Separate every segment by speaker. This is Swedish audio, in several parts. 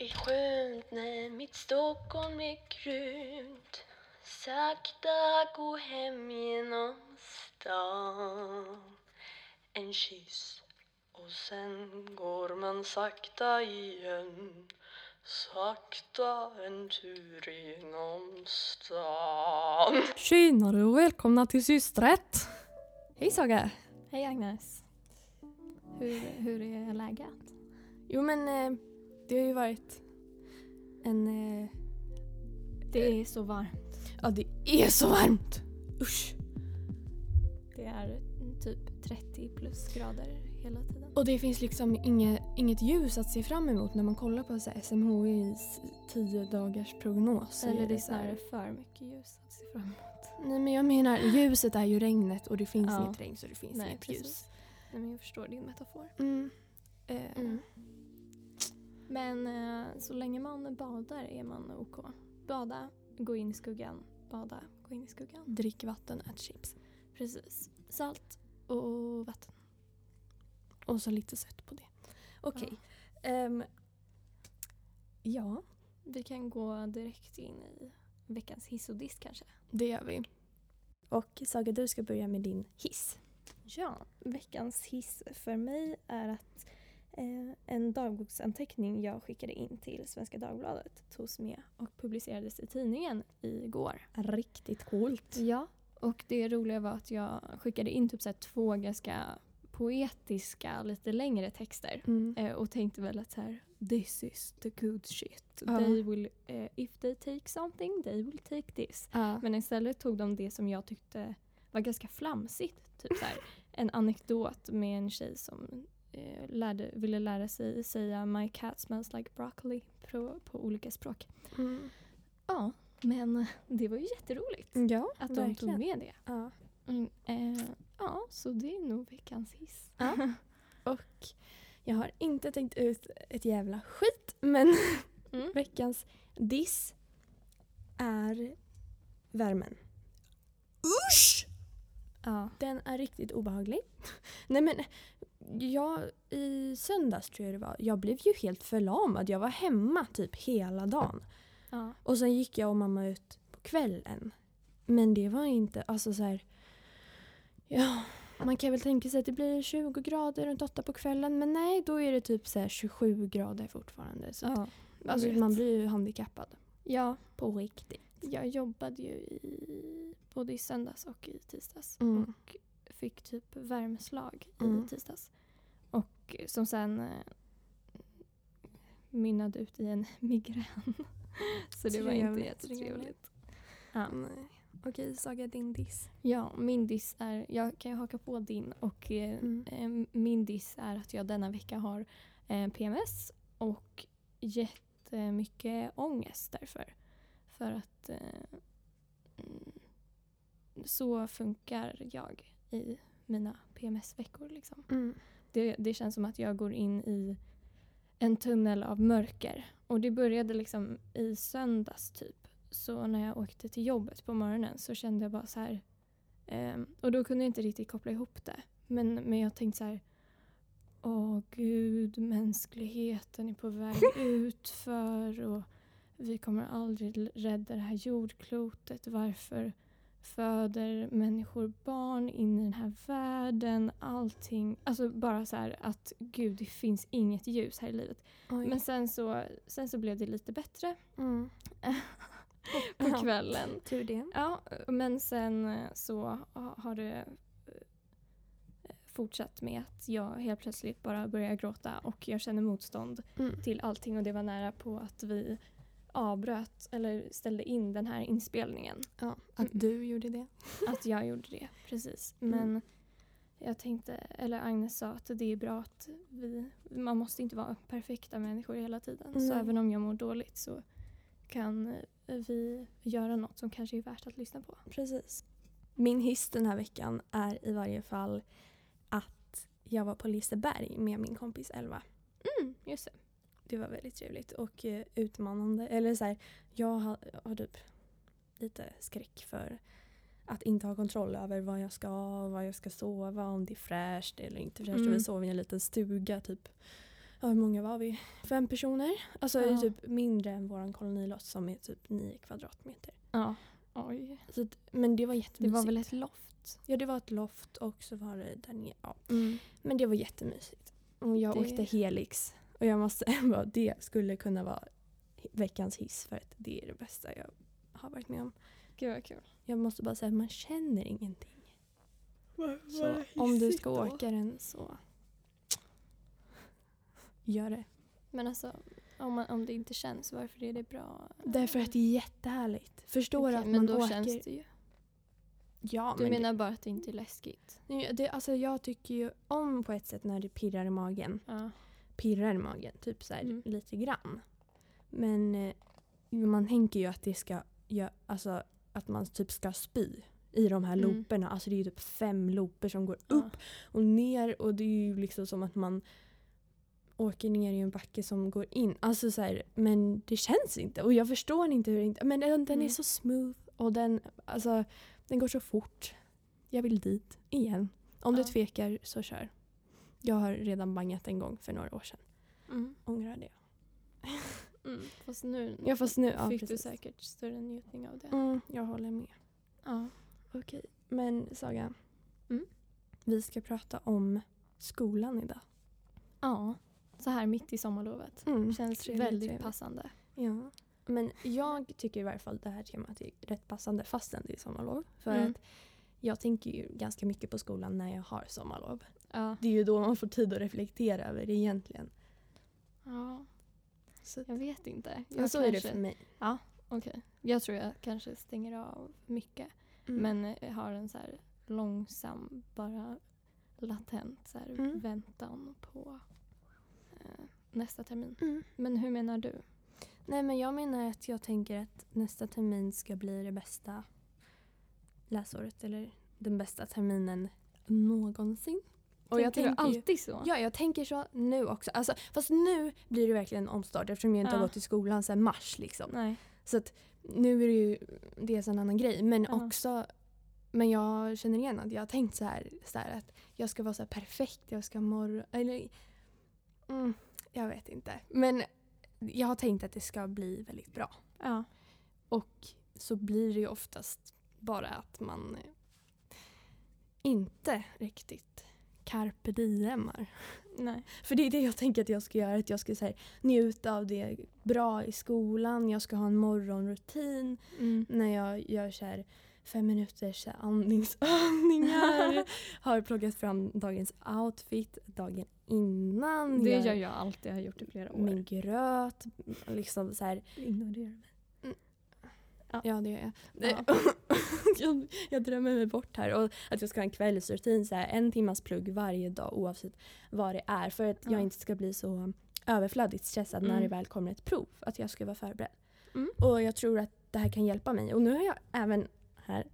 Speaker 1: är skönt när mitt Stockholm är grymt Sakta gå hem genom stan En kyss och sen går man sakta igen Sakta en tur genom stan
Speaker 2: Tjenare och välkomna till Systrätt! Hej Saga!
Speaker 3: Hej Agnes. Hur, hur är läget?
Speaker 2: Jo men eh, det har ju varit en... Eh,
Speaker 3: Det är så varmt.
Speaker 2: ja det är så varmt! Usch!
Speaker 3: Det är typ 30 plus grader hela tiden.
Speaker 2: Och det finns liksom inget, inget ljus att se fram emot när man kollar på så här SMHIs 10 dagars prognos.
Speaker 3: Eller det är snarare för mycket ljus att se fram emot.
Speaker 2: Nej men jag menar ljuset är ju regnet och det finns
Speaker 3: Ja.
Speaker 2: inget regn så det finns
Speaker 3: Nej,
Speaker 2: inget
Speaker 3: precis.
Speaker 2: ljus.
Speaker 3: Nej, men jag förstår din metafor.
Speaker 2: Mm. Eh,
Speaker 3: Mm. Men eh, så länge man badar är man OK. Bada, gå in i skuggan. Bada, gå in i skuggan.
Speaker 2: Drick vatten, ät chips.
Speaker 3: Precis. Salt och vatten.
Speaker 2: Och så lite sött på det. Okej. Ehm, ja,
Speaker 3: Vi kan gå direkt in i veckans hiss och diss kanske.
Speaker 2: det gör vi. Och Saga, du ska börja med din hiss.
Speaker 3: Ja, veckans hiss för mig är att en dagboksanteckning jag skickade in till Svenska Dagbladet togs med och publicerades i tidningen igår.
Speaker 2: Riktigt coolt.
Speaker 3: Ja, och det roliga var att jag skickade in typ så två ganska poetiska, lite längre texter
Speaker 2: Mm.
Speaker 3: eh, och tänkte väl att så här this is the good shit.
Speaker 2: Ja.
Speaker 3: They will, eh, if they take something, they will take this.
Speaker 2: Ja.
Speaker 3: Men istället tog de det som jag tyckte var ganska flamsigt. Typ så här, en anekdot med en tjej som eh, lärde, ville lära sig säga My cat smells like broccoli på, på olika språk.
Speaker 2: Mm.
Speaker 3: Ja, men det var ju jätteroligt
Speaker 2: Ja,
Speaker 3: att de tog
Speaker 2: verkligen.
Speaker 3: med det.
Speaker 2: Ja.
Speaker 3: Mm, eh, ja, så det är nog veckans hiss.
Speaker 2: Ja. Och jag har inte tänkt ut ett jävla skit, men
Speaker 3: Mm.
Speaker 2: veckans diss är värmen. Usch!
Speaker 3: Ja.
Speaker 2: Den är riktigt obehaglig. Nej men, jag, i söndags tror jag det var, jag blev ju helt förlamad. Jag var hemma typ hela dagen.
Speaker 3: Ja.
Speaker 2: Och sen gick jag och mamma ut på kvällen. Men det var inte, alltså så här. Ja, man kan väl tänka sig att det blir 20 grader runt 8 på kvällen. Men nej, då är det typ så här 27 grader fortfarande. Så att,
Speaker 3: ja. jag
Speaker 2: alltså, man blir ju handikappad.
Speaker 3: ja,
Speaker 2: På riktigt.
Speaker 3: jag jobbade ju i, både i söndags och i tisdags.
Speaker 2: Mm.
Speaker 3: Och fick typ värmeslag
Speaker 2: Mm.
Speaker 3: i tisdags. Och som sen eh, mynnade ut i en migrän. Så det var inte
Speaker 2: Trevligt,
Speaker 3: jättetrevligt. Ja.
Speaker 2: Nej. Okej, Saga, din diss.
Speaker 3: ja, min diss är, jag kan ju haka på din och eh,
Speaker 2: Mm.
Speaker 3: eh, min diss är att jag denna vecka har eh, PMS och jättemycket ångest därför. För att eh, mm, så funkar jag i mina PMS-veckor. Liksom.
Speaker 2: Mm.
Speaker 3: Det, det känns som att jag går in i en tunnel av mörker. Och det började liksom i söndags typ. Så när jag åkte till jobbet på morgonen så kände jag bara så här. ehm, och då kunde jag inte riktigt koppla ihop det. Men, men jag tänkte så här. Åh gud, mänskligheten är på väg ut för och vi kommer aldrig rädda det här jordklotet. Varför föder människor barn in i den här världen? Allting. Alltså bara så här att gud, det finns inget ljus här i livet.
Speaker 2: Oj.
Speaker 3: Men sen så, sen så blev det lite bättre
Speaker 2: mm.
Speaker 3: på
Speaker 2: Ja.
Speaker 3: kvällen.
Speaker 2: Tur det.
Speaker 3: Ja, men sen eh, så ha- har det eh, fortsatt med att jag helt plötsligt bara börjar gråta och jag känner motstånd
Speaker 2: Mm.
Speaker 3: till allting och det var nära på att vi avbröt eller ställde in den här inspelningen.
Speaker 2: Ja, att du gjorde det.
Speaker 3: Att jag gjorde det, precis.
Speaker 2: Mm.
Speaker 3: Men jag tänkte, eller Agnes sa att det är bra att vi, man måste inte vara perfekta människor hela tiden. Så
Speaker 2: Nej.
Speaker 3: även om jag mår dåligt så kan eh, vi göra något som kanske är värt att lyssna på.
Speaker 2: Precis. Min hiss den här veckan är i varje fall att jag var på Liseberg med min kompis Elva.
Speaker 3: Mm, just det.
Speaker 2: Det var väldigt trevligt och eh, utmanande. Eller så här, jag har, har typ lite skräck för att inte ha kontroll över vad jag ska, vad jag ska sova, om det är fräscht eller inte fräscht. Och
Speaker 3: Mm.
Speaker 2: vi sov i en liten stuga typ ja, hur många var vi? Fem personer. Alltså
Speaker 3: Ja.
Speaker 2: typ mindre än vår kolonilott som är typ nio kvadratmeter.
Speaker 3: Ja. Oj.
Speaker 2: Så men det var
Speaker 3: Det
Speaker 2: jättemysigt.
Speaker 3: var väl ett loft?
Speaker 2: Ja det var ett loft och så var det där nere. Ja.
Speaker 3: Mm.
Speaker 2: Men det var jättemysigt. Och jag
Speaker 3: Det-
Speaker 2: åkte Helix. Och jag måste bara, det skulle kunna vara veckans hiss för att det är det bästa jag har varit med om.
Speaker 3: Gud vad kul.
Speaker 2: Jag måste bara säga att man känner ingenting. Så om du ska åka den så gör det.
Speaker 3: Men alltså, om, man, om det inte känns, varför är det bra?
Speaker 2: Därför att det är jättehärligt. Förstår
Speaker 3: Okej,
Speaker 2: att
Speaker 3: men
Speaker 2: man
Speaker 3: då
Speaker 2: åker.
Speaker 3: känns det ju.
Speaker 2: Ja,
Speaker 3: Du
Speaker 2: men
Speaker 3: menar bara att det inte är läskigt?
Speaker 2: det, det, alltså jag tycker ju om på ett sätt när det pirrar i magen.
Speaker 3: Ja.
Speaker 2: Pirrar i magen, typ så här,
Speaker 3: Mm.
Speaker 2: lite grann. Men eh, man tänker ju att det ska, ja, alltså att man typ ska spy i de här
Speaker 3: Mm.
Speaker 2: looperna. Alltså det är ju typ fem looper som går
Speaker 3: Ja.
Speaker 2: upp och ner och det är ju liksom som att man åker ner i en backe som går in. Alltså så här, men det känns inte och jag förstår inte hur det inte... Men den, den är
Speaker 3: Mm.
Speaker 2: så smooth och den, alltså, den går så fort. Jag vill dit igen. Om du
Speaker 3: Ja.
Speaker 2: tvekar så kör. Jag har redan bangat en gång för några år sedan.
Speaker 3: Mm.
Speaker 2: Ångrar det.
Speaker 3: Mm. Fast nu
Speaker 2: Ja fast nu, ja,
Speaker 3: fick du
Speaker 2: precis.
Speaker 3: säkert större njutning av det.
Speaker 2: Mm, jag håller med.
Speaker 3: Ja.
Speaker 2: Okej, men Saga.
Speaker 3: Mm.
Speaker 2: Vi ska prata om skolan idag.
Speaker 3: ja. Så här mitt i sommarlovet.
Speaker 2: Mm,
Speaker 3: Känns
Speaker 2: trevligt,
Speaker 3: väldigt
Speaker 2: trevligt.
Speaker 3: passande.
Speaker 2: Ja. Men jag tycker i varje fall det här temat är rätt passande fastän det är sommarlov. För
Speaker 3: Mm.
Speaker 2: att jag tänker ju ganska mycket på skolan när jag har sommarlov.
Speaker 3: Ja.
Speaker 2: Det är ju då man får tid att reflektera över det egentligen.
Speaker 3: ja.
Speaker 2: Så,
Speaker 3: Jag vet inte. Jag
Speaker 2: men så är det
Speaker 3: kanske-
Speaker 2: för mig.
Speaker 3: Okej. Jag tror jag kanske stänger av mycket.
Speaker 2: Mm.
Speaker 3: Men jag har en så här långsam, bara latent så
Speaker 2: Mm.
Speaker 3: väntan på eh, nästa termin.
Speaker 2: Mm.
Speaker 3: Men hur menar du?
Speaker 2: Nej men jag menar att jag tänker att nästa termin ska bli det bästa läsåret eller den bästa terminen någonsin. Och jag
Speaker 3: Tänker alltid så?
Speaker 2: Ja, jag tänker så nu också. Alltså, fast nu blir det verkligen en omstart eftersom jag inte
Speaker 3: Ja.
Speaker 2: har gått i skolan sedan mars. Liksom.
Speaker 3: Nej.
Speaker 2: Så att nu är det ju dels en annan grej. Men
Speaker 3: Ja.
Speaker 2: också, men jag känner igen att jag har tänkt så här, så här att jag ska vara så perfekt, jag ska morra, eller mm, jag vet inte. Men jag har tänkt att det ska bli väldigt bra.
Speaker 3: Ja.
Speaker 2: Och så blir det ju oftast bara att man inte riktigt carpe diemar.
Speaker 3: Nej.
Speaker 2: För det är det jag tänker att jag ska göra. Att jag ska så här, njuta av det bra i skolan. Jag ska ha en morgonrutin
Speaker 3: Mm.
Speaker 2: när jag gör så här fem minuters andningsövningar. har plockat fram dagens outfit dagen innan.
Speaker 3: Det
Speaker 2: Jag-
Speaker 3: gör jag alltid. Jag har gjort det i flera år.
Speaker 2: Min gröt. Liksom så här,
Speaker 3: Ignorera mig.
Speaker 2: Ja, det gör jag.
Speaker 3: Ja.
Speaker 2: jag. Jag drömmer mig bort här. Och att jag ska ha en kvällsrutin, så här, en timmas plugg varje dag oavsett vad det är. För att
Speaker 3: Ja.
Speaker 2: jag inte ska bli så överflödigt stressad när
Speaker 3: Mm.
Speaker 2: det väl kommer ett prov. Att jag ska vara förberedd.
Speaker 3: Mm.
Speaker 2: Och jag tror att det här kan hjälpa mig. Och nu har jag även här,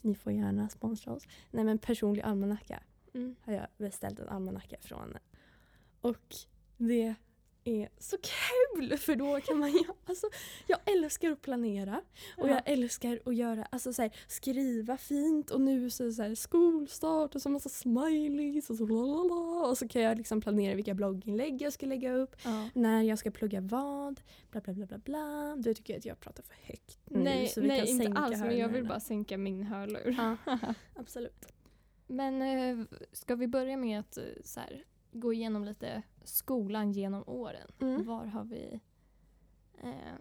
Speaker 2: ni får gärna sponsra oss, nej men personlig almanacka
Speaker 3: Mm.
Speaker 2: har jag beställt en almanacka från. Och det är så kul för då kan man ju, alltså jag älskar att planera och
Speaker 3: Ja.
Speaker 2: jag älskar att göra, alltså så här, skriva fint och nu så är det så här skolstart och så massa smileys och så lalala, och så kan jag liksom planera vilka blogginlägg jag ska lägga upp,
Speaker 3: Ja.
Speaker 2: när jag ska plugga vad, bla bla bla bla bla. Du tycker att jag pratar för högt nu
Speaker 3: Nej,
Speaker 2: så vi
Speaker 3: nej
Speaker 2: kan
Speaker 3: inte
Speaker 2: sänka
Speaker 3: alls. Men jag vill bara sänka min hörlur.
Speaker 2: Ja, absolut.
Speaker 3: Men eh, ska vi börja med att eh, så här, gå igenom lite skolan genom åren?
Speaker 2: Mm.
Speaker 3: Var har vi eh,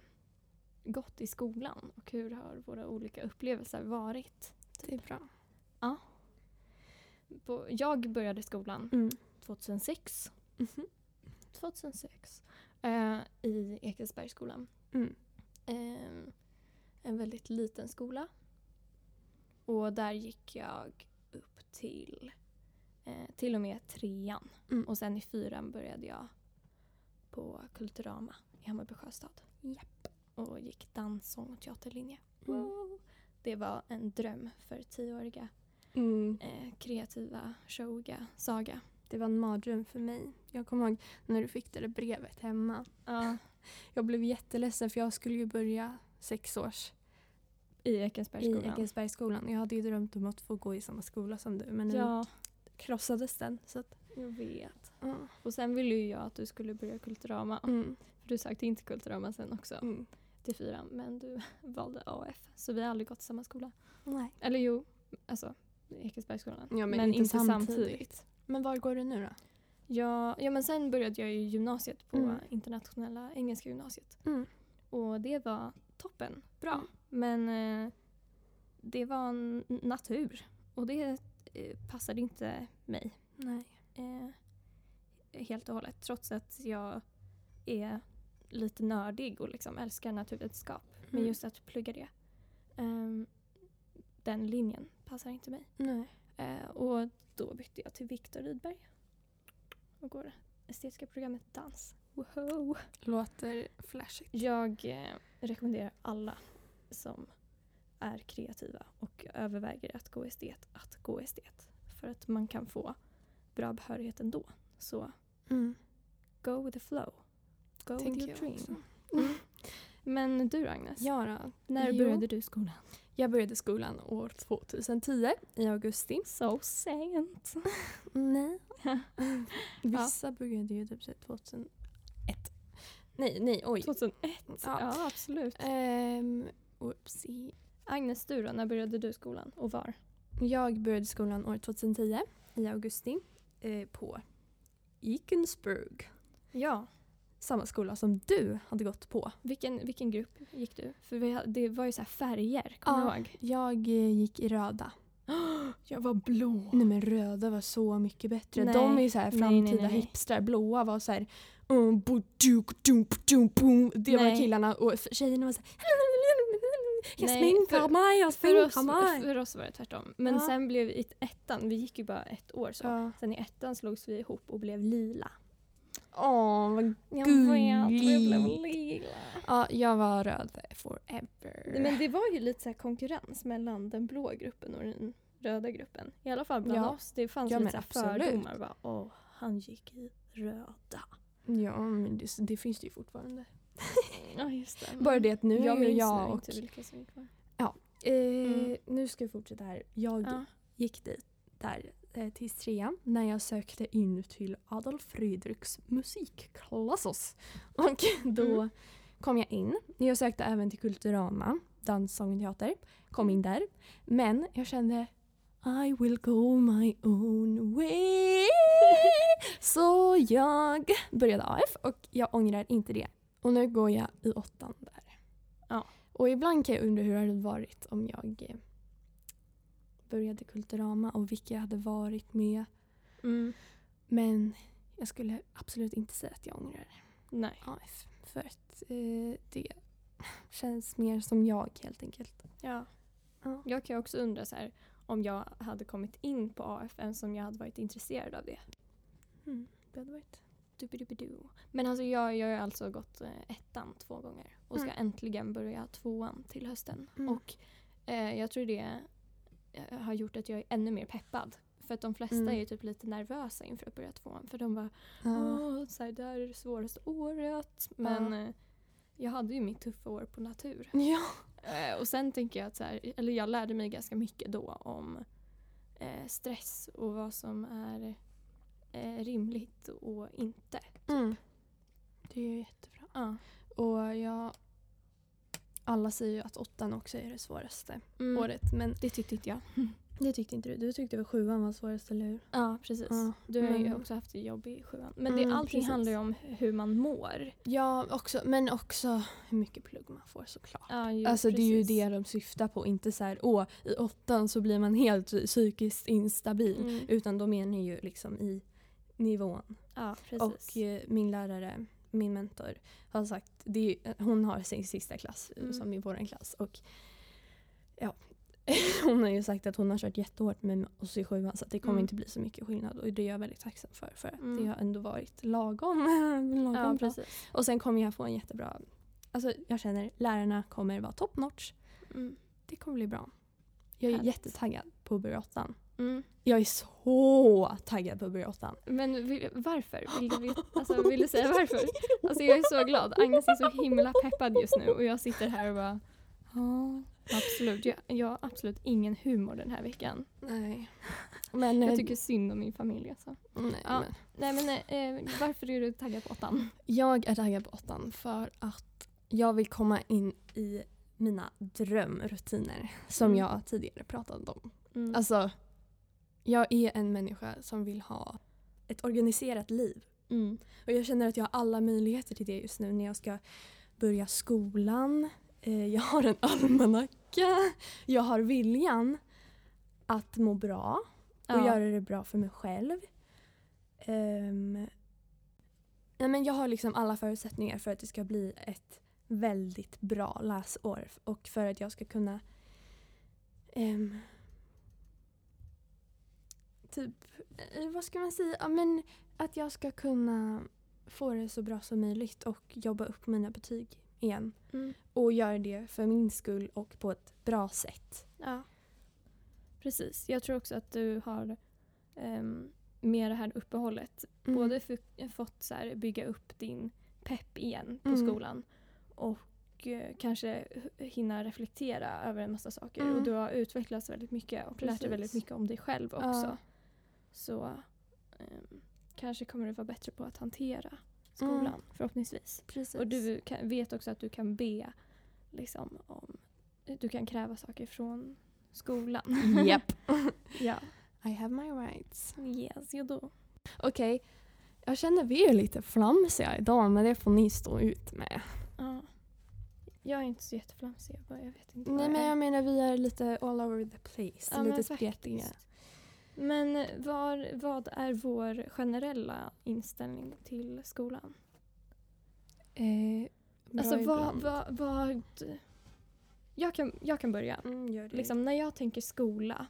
Speaker 3: gått i skolan och hur har våra olika upplevelser varit?
Speaker 2: Det är bra.
Speaker 3: På, jag började skolan
Speaker 2: Mm.
Speaker 3: 2006.
Speaker 2: Mhm.
Speaker 3: 2006. Eh, I Ekesbergsskolan.
Speaker 2: Mm.
Speaker 3: Eh, en väldigt liten skola. Och där gick jag upp till eh, till och med trean.
Speaker 2: Mm.
Speaker 3: Och sen i fyran började jag på Kulturama i Hammarby sjöstad.
Speaker 2: Japp.
Speaker 3: Och gick dans, sång och teaterlinje.
Speaker 2: Mm.
Speaker 3: Wow. Det var en dröm för tioåriga
Speaker 2: Mm.
Speaker 3: eh, kreativa, showiga Saga.
Speaker 2: Det var en mardröm för mig. Jag kommer ihåg när du fick det där brevet hemma.
Speaker 3: Ja.
Speaker 2: Jag blev jätteledsen för jag skulle ju börja sex års
Speaker 3: I
Speaker 2: i
Speaker 3: Ekensbergsskolan.
Speaker 2: Ekensbergsskolan. Jag hade ju drömt om att få gå i samma skola som du men nu
Speaker 3: Ja,
Speaker 2: krossades den. Så att,
Speaker 3: jag vet.
Speaker 2: Ja.
Speaker 3: Och sen ville ju jag att du skulle börja Kulturama.
Speaker 2: Mm.
Speaker 3: För du sökte inte Kulturama sen också
Speaker 2: Mm.
Speaker 3: till fyran. Men du valde AF. Så vi har aldrig gått samma skola.
Speaker 2: Nej.
Speaker 3: Eller jo, alltså Ekesbergsskolan.
Speaker 2: Ja, men inte samtidigt. Men var går du nu då?
Speaker 3: Ja, ja, men sen började jag i gymnasiet på
Speaker 2: Mm.
Speaker 3: internationella engelska gymnasiet.
Speaker 2: Mm.
Speaker 3: Och det var toppen. Bra.
Speaker 2: Mm.
Speaker 3: Men eh, det var en natur. Och det passade inte mig
Speaker 2: Nej.
Speaker 3: eh, helt och hållet. Trots att jag är lite nördig och liksom älskar naturvetenskap. Men
Speaker 2: Mm.
Speaker 3: just att plugga det. ehm, den linjen passar inte mig.
Speaker 2: Nej.
Speaker 3: Eh, och då bytte jag till Viktor Rydberg. Och går estetiska programmet dans. Woho!
Speaker 2: Låter flashigt.
Speaker 3: Jag eh, rekommenderar alla som är kreativa och överväger att gå estet att gå estet. För att man kan få bra behörighet ändå. Så
Speaker 2: Mm.
Speaker 3: go with the flow. Go
Speaker 2: Tänker
Speaker 3: with your dream.
Speaker 2: också.
Speaker 3: Mm. Men du Agnes,
Speaker 2: Ja då.
Speaker 3: när
Speaker 2: Jo.
Speaker 3: började du skolan?
Speaker 2: Jag började skolan år 2010 i augusti.
Speaker 3: So sent.
Speaker 2: Nej. Vissa började ju typ så här 2001. Nej, nej, oj.
Speaker 3: 2001?
Speaker 2: Ja.
Speaker 3: Ja, absolut.
Speaker 2: Ehm, oopsie.
Speaker 3: Agnes, du då? När började du skolan och var?
Speaker 2: Jag började skolan år 2010 i augusti eh, på Ekensburg.
Speaker 3: Ja.
Speaker 2: Samma skola som du hade gått på.
Speaker 3: Vilken, vilken grupp gick du? För vi, det var ju så här färger, kommer
Speaker 2: Ja.
Speaker 3: ihåg?
Speaker 2: Jag eh, gick i röda.
Speaker 3: Jag var blå.
Speaker 2: Nej men röda var så mycket bättre.
Speaker 3: Nej.
Speaker 2: De är ju så här
Speaker 3: Nej,
Speaker 2: framtida
Speaker 3: nej, nej.
Speaker 2: hipstrar. Blåa var så här... Um, bo, duk, dum, dum, bum. Det var
Speaker 3: Nej.
Speaker 2: killarna och tjejerna var så här...
Speaker 3: Nej,
Speaker 2: sminkar
Speaker 3: för-
Speaker 2: mig, jag
Speaker 3: För oss,
Speaker 2: mig.
Speaker 3: för oss var det tvärtom. Men
Speaker 2: Ja.
Speaker 3: sen blev vi ettan, vi gick ju bara ett år så.
Speaker 2: Ja.
Speaker 3: Sen i ettan slogs vi ihop och blev lila.
Speaker 2: Åh, vad Gulligt. Ja, jag var röd forever.
Speaker 3: Men det var ju lite så konkurrens mellan den blå gruppen och den röda gruppen. I alla fall bland
Speaker 2: Ja.
Speaker 3: oss. Det fanns
Speaker 2: Ja,
Speaker 3: lite fördomar. Bara, Åh, han gick i röda.
Speaker 2: Ja, men det, det finns det ju fortfarande.
Speaker 3: Ja, just det.
Speaker 2: Bara det att nu
Speaker 3: jag
Speaker 2: är ju jag och...
Speaker 3: inte vilka som gick kvar.
Speaker 2: Eh,
Speaker 3: Mm.
Speaker 2: Nu ska vi fortsätta här. Jag
Speaker 3: Ja.
Speaker 2: gick dit där eh, till trean när jag sökte in till Adolf Fredriks musikklassos. Och då
Speaker 3: Mm.
Speaker 2: kom jag in. Jag sökte även till Kulturama, dans, sång och teater. Kom in där. Men jag kände I will go my own way. Så jag började AF och jag ångrar inte det. Och nu går jag i åttan där.
Speaker 3: Ja.
Speaker 2: Och ibland kan jag undra hur det hade varit om jag eh, började Kulturama och vilka jag hade varit med.
Speaker 3: Mm.
Speaker 2: Men jag skulle absolut inte säga att jag ångrar
Speaker 3: Nej.
Speaker 2: AF. För att eh, det känns mer som jag helt enkelt.
Speaker 3: Ja.
Speaker 2: Ja.
Speaker 3: Jag kan också undra så här, om jag hade kommit in på AF än som jag hade varit intresserad av det.
Speaker 2: Mm, det hade varit.
Speaker 3: Men alltså jag, jag har alltså gått eh, ettan två gånger och ska
Speaker 2: Mm.
Speaker 3: äntligen börja tvåan till hösten.
Speaker 2: Mm.
Speaker 3: Och eh, jag tror det eh, har gjort att jag är ännu mer peppad. För att de flesta
Speaker 2: Mm.
Speaker 3: är typ lite nervösa inför att börja tvåan. För de bara. Åh, så här, det här är det svåraste året. Men eh, jag hade ju mitt tuffa år på natur.
Speaker 2: ja.
Speaker 3: Eh, och sen tänker jag att så här, eller jag lärde mig ganska mycket då om eh, stress och vad som är eh, rimligt och inte.
Speaker 2: Mm. Det är ju jättebra.
Speaker 3: Ja.
Speaker 2: Och jag... Alla säger ju att åttan också är det svåraste
Speaker 3: Mm.
Speaker 2: året. Men
Speaker 3: Det tyckte inte jag.
Speaker 2: det tyckte inte du. Du tyckte väl sjuan var svårast, eller hur?
Speaker 3: Ja, precis.
Speaker 2: Ja,
Speaker 3: Du har ju
Speaker 2: men-
Speaker 3: också haft det jobb i sjuan. Men det,
Speaker 2: Mm,
Speaker 3: allting
Speaker 2: precis.
Speaker 3: handlar ju om hur man mår.
Speaker 2: Ja, också, men också hur mycket plugg man får såklart.
Speaker 3: Ja, ju,
Speaker 2: Alltså det är ju
Speaker 3: precis.
Speaker 2: det de syftar på. Inte så här, åh, i åttan så blir man helt psykiskt instabil.
Speaker 3: Mm.
Speaker 2: Utan de menar ju liksom i nivån.
Speaker 3: Ja.
Speaker 2: Och eh, min lärare, min mentor, har sagt, det är, hon har sin sista klass eh,
Speaker 3: Mm.
Speaker 2: som i vår klass. Och ja, hon har ju sagt att hon har kört jättehårt med oss i sjuan så att det kommer
Speaker 3: Mm.
Speaker 2: inte bli så mycket skillnad. Och det är jag väldigt tacksam för. För att
Speaker 3: Mm.
Speaker 2: det har ändå varit lagom, lagom
Speaker 3: ja,
Speaker 2: bra.
Speaker 3: precis.
Speaker 2: Och sen kommer jag få en jättebra... Alltså jag känner lärarna kommer vara top notch.
Speaker 3: Mm.
Speaker 2: Det kommer bli bra. Jag är
Speaker 3: Härligt.
Speaker 2: jättetaggad på att börja åttan.
Speaker 3: Mm.
Speaker 2: Jag är så taggad på åttan.
Speaker 3: Men vill, varför? Vill du, alltså, vill du säga varför? Alltså jag är så glad. Agnes är så himla peppad just nu och jag sitter här och bara Ja, Absolut. Jag, jag har absolut ingen humor den här veckan.
Speaker 2: Nej. Men,
Speaker 3: Jag
Speaker 2: eh,
Speaker 3: tycker synd om min familj alltså.
Speaker 2: nej,
Speaker 3: Ja.
Speaker 2: men,
Speaker 3: Nej men eh, varför är du taggad på åttan?
Speaker 2: jag är taggad på åttan för att jag vill komma in i mina drömrutiner som
Speaker 3: Mm.
Speaker 2: jag tidigare pratat om.
Speaker 3: Mm.
Speaker 2: Alltså, jag är en människa som vill ha ett organiserat liv.
Speaker 3: mm.
Speaker 2: Och jag känner att jag har alla möjligheter till det just nu när jag ska börja skolan. Eh, jag har en almanacka. Jag har viljan att må bra och
Speaker 3: Ja.
Speaker 2: göra det bra för mig själv. Nej, men jag har liksom alla förutsättningar för att det ska bli ett väldigt bra läsår och för att jag ska kunna ehm, typ, eh, vad ska man säga? Ja, men att jag ska kunna få det så bra som möjligt och jobba upp mina betyg igen.
Speaker 3: Mm.
Speaker 2: Och göra det för min skull och på ett bra sätt.
Speaker 3: Ja. Precis. Jag tror också att du har um, med det här uppehållet
Speaker 2: Mm.
Speaker 3: både f- fått så här, bygga upp din pepp igen på
Speaker 2: Mm.
Speaker 3: skolan och eh, kanske hinna reflektera över en massa saker.
Speaker 2: Mm.
Speaker 3: Och du har utvecklats väldigt mycket och lärt dig
Speaker 2: Precis.
Speaker 3: väldigt mycket om dig själv
Speaker 2: Ja.
Speaker 3: Så ehm, kanske kommer du vara bättre på att hantera skolan
Speaker 2: Mm.
Speaker 3: förhoppningsvis.
Speaker 2: Precis.
Speaker 3: Och du kan, vet också att du kan be liksom, om... Du kan kräva saker från skolan.
Speaker 2: Japp.
Speaker 3: ja.
Speaker 2: I have my rights.
Speaker 3: Yes, you do.
Speaker 2: Okej, jag känner vi är lite flamsiga idag men det får ni stå ut med.
Speaker 3: Ja. Jag är inte så jätteflamsig. Jag, bara, jag vet inte
Speaker 2: Nej men jag menar vi är lite all over the place.
Speaker 3: Ja,
Speaker 2: lite
Speaker 3: men. Men var, vad är vår generella inställning till skolan?
Speaker 2: Eh,
Speaker 3: Alltså vad, vad, vad... Jag kan, jag kan börja.
Speaker 2: Mm.
Speaker 3: Liksom, när jag tänker skola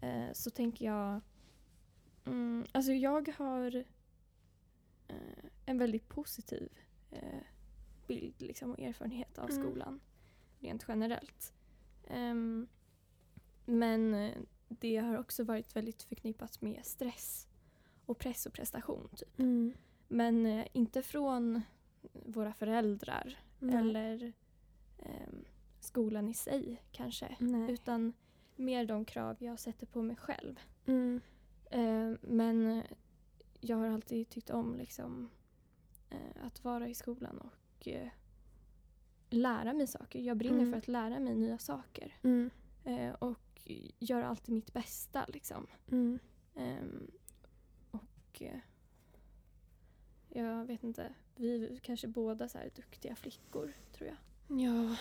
Speaker 3: eh, så tänker jag... Mm, alltså jag har eh, en väldigt positiv eh, bild liksom, och erfarenhet av
Speaker 2: Mm.
Speaker 3: skolan rent generellt. Ehm, men eh, det har också varit väldigt förknippat med stress och press och prestation. Typ.
Speaker 2: Mm.
Speaker 3: Men eh, inte från våra föräldrar
Speaker 2: Nej.
Speaker 3: eller ehm, skolan i sig kanske.
Speaker 2: Nej.
Speaker 3: Utan mer de krav jag sätter på mig själv.
Speaker 2: Mm.
Speaker 3: Eh, men eh, jag har alltid tyckt om liksom, eh, att vara i skolan och eh, lära mig saker. Jag brinner
Speaker 2: Mm.
Speaker 3: för att lära mig nya saker.
Speaker 2: Mm.
Speaker 3: Eh, och gör alltid mitt bästa. Liksom.
Speaker 2: Mm.
Speaker 3: Ehm, och eh, jag vet inte, vi är kanske båda så här duktiga flickor tror jag.
Speaker 2: Ja,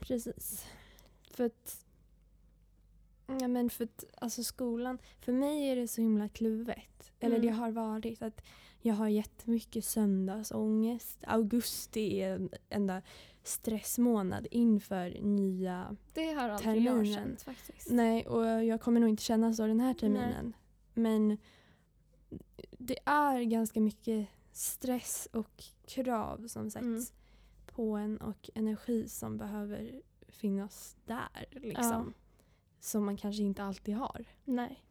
Speaker 2: precis. För att... Ja, men för att alltså skolan, för mig är det så himla kluvet. Eller
Speaker 3: Mm.
Speaker 2: det har varit att jag har jättemycket söndagsångest. Augusti är en enda stressmånad inför nya...
Speaker 3: Det har aldrig jag
Speaker 2: Terminen.
Speaker 3: känt faktiskt.
Speaker 2: Nej, och jag kommer nog inte känna så den här terminen. Men det är ganska mycket stress och krav som sätts
Speaker 3: Mm.
Speaker 2: på en och energi som behöver finnas där. Liksom. Som man kanske inte alltid har.
Speaker 3: Nej.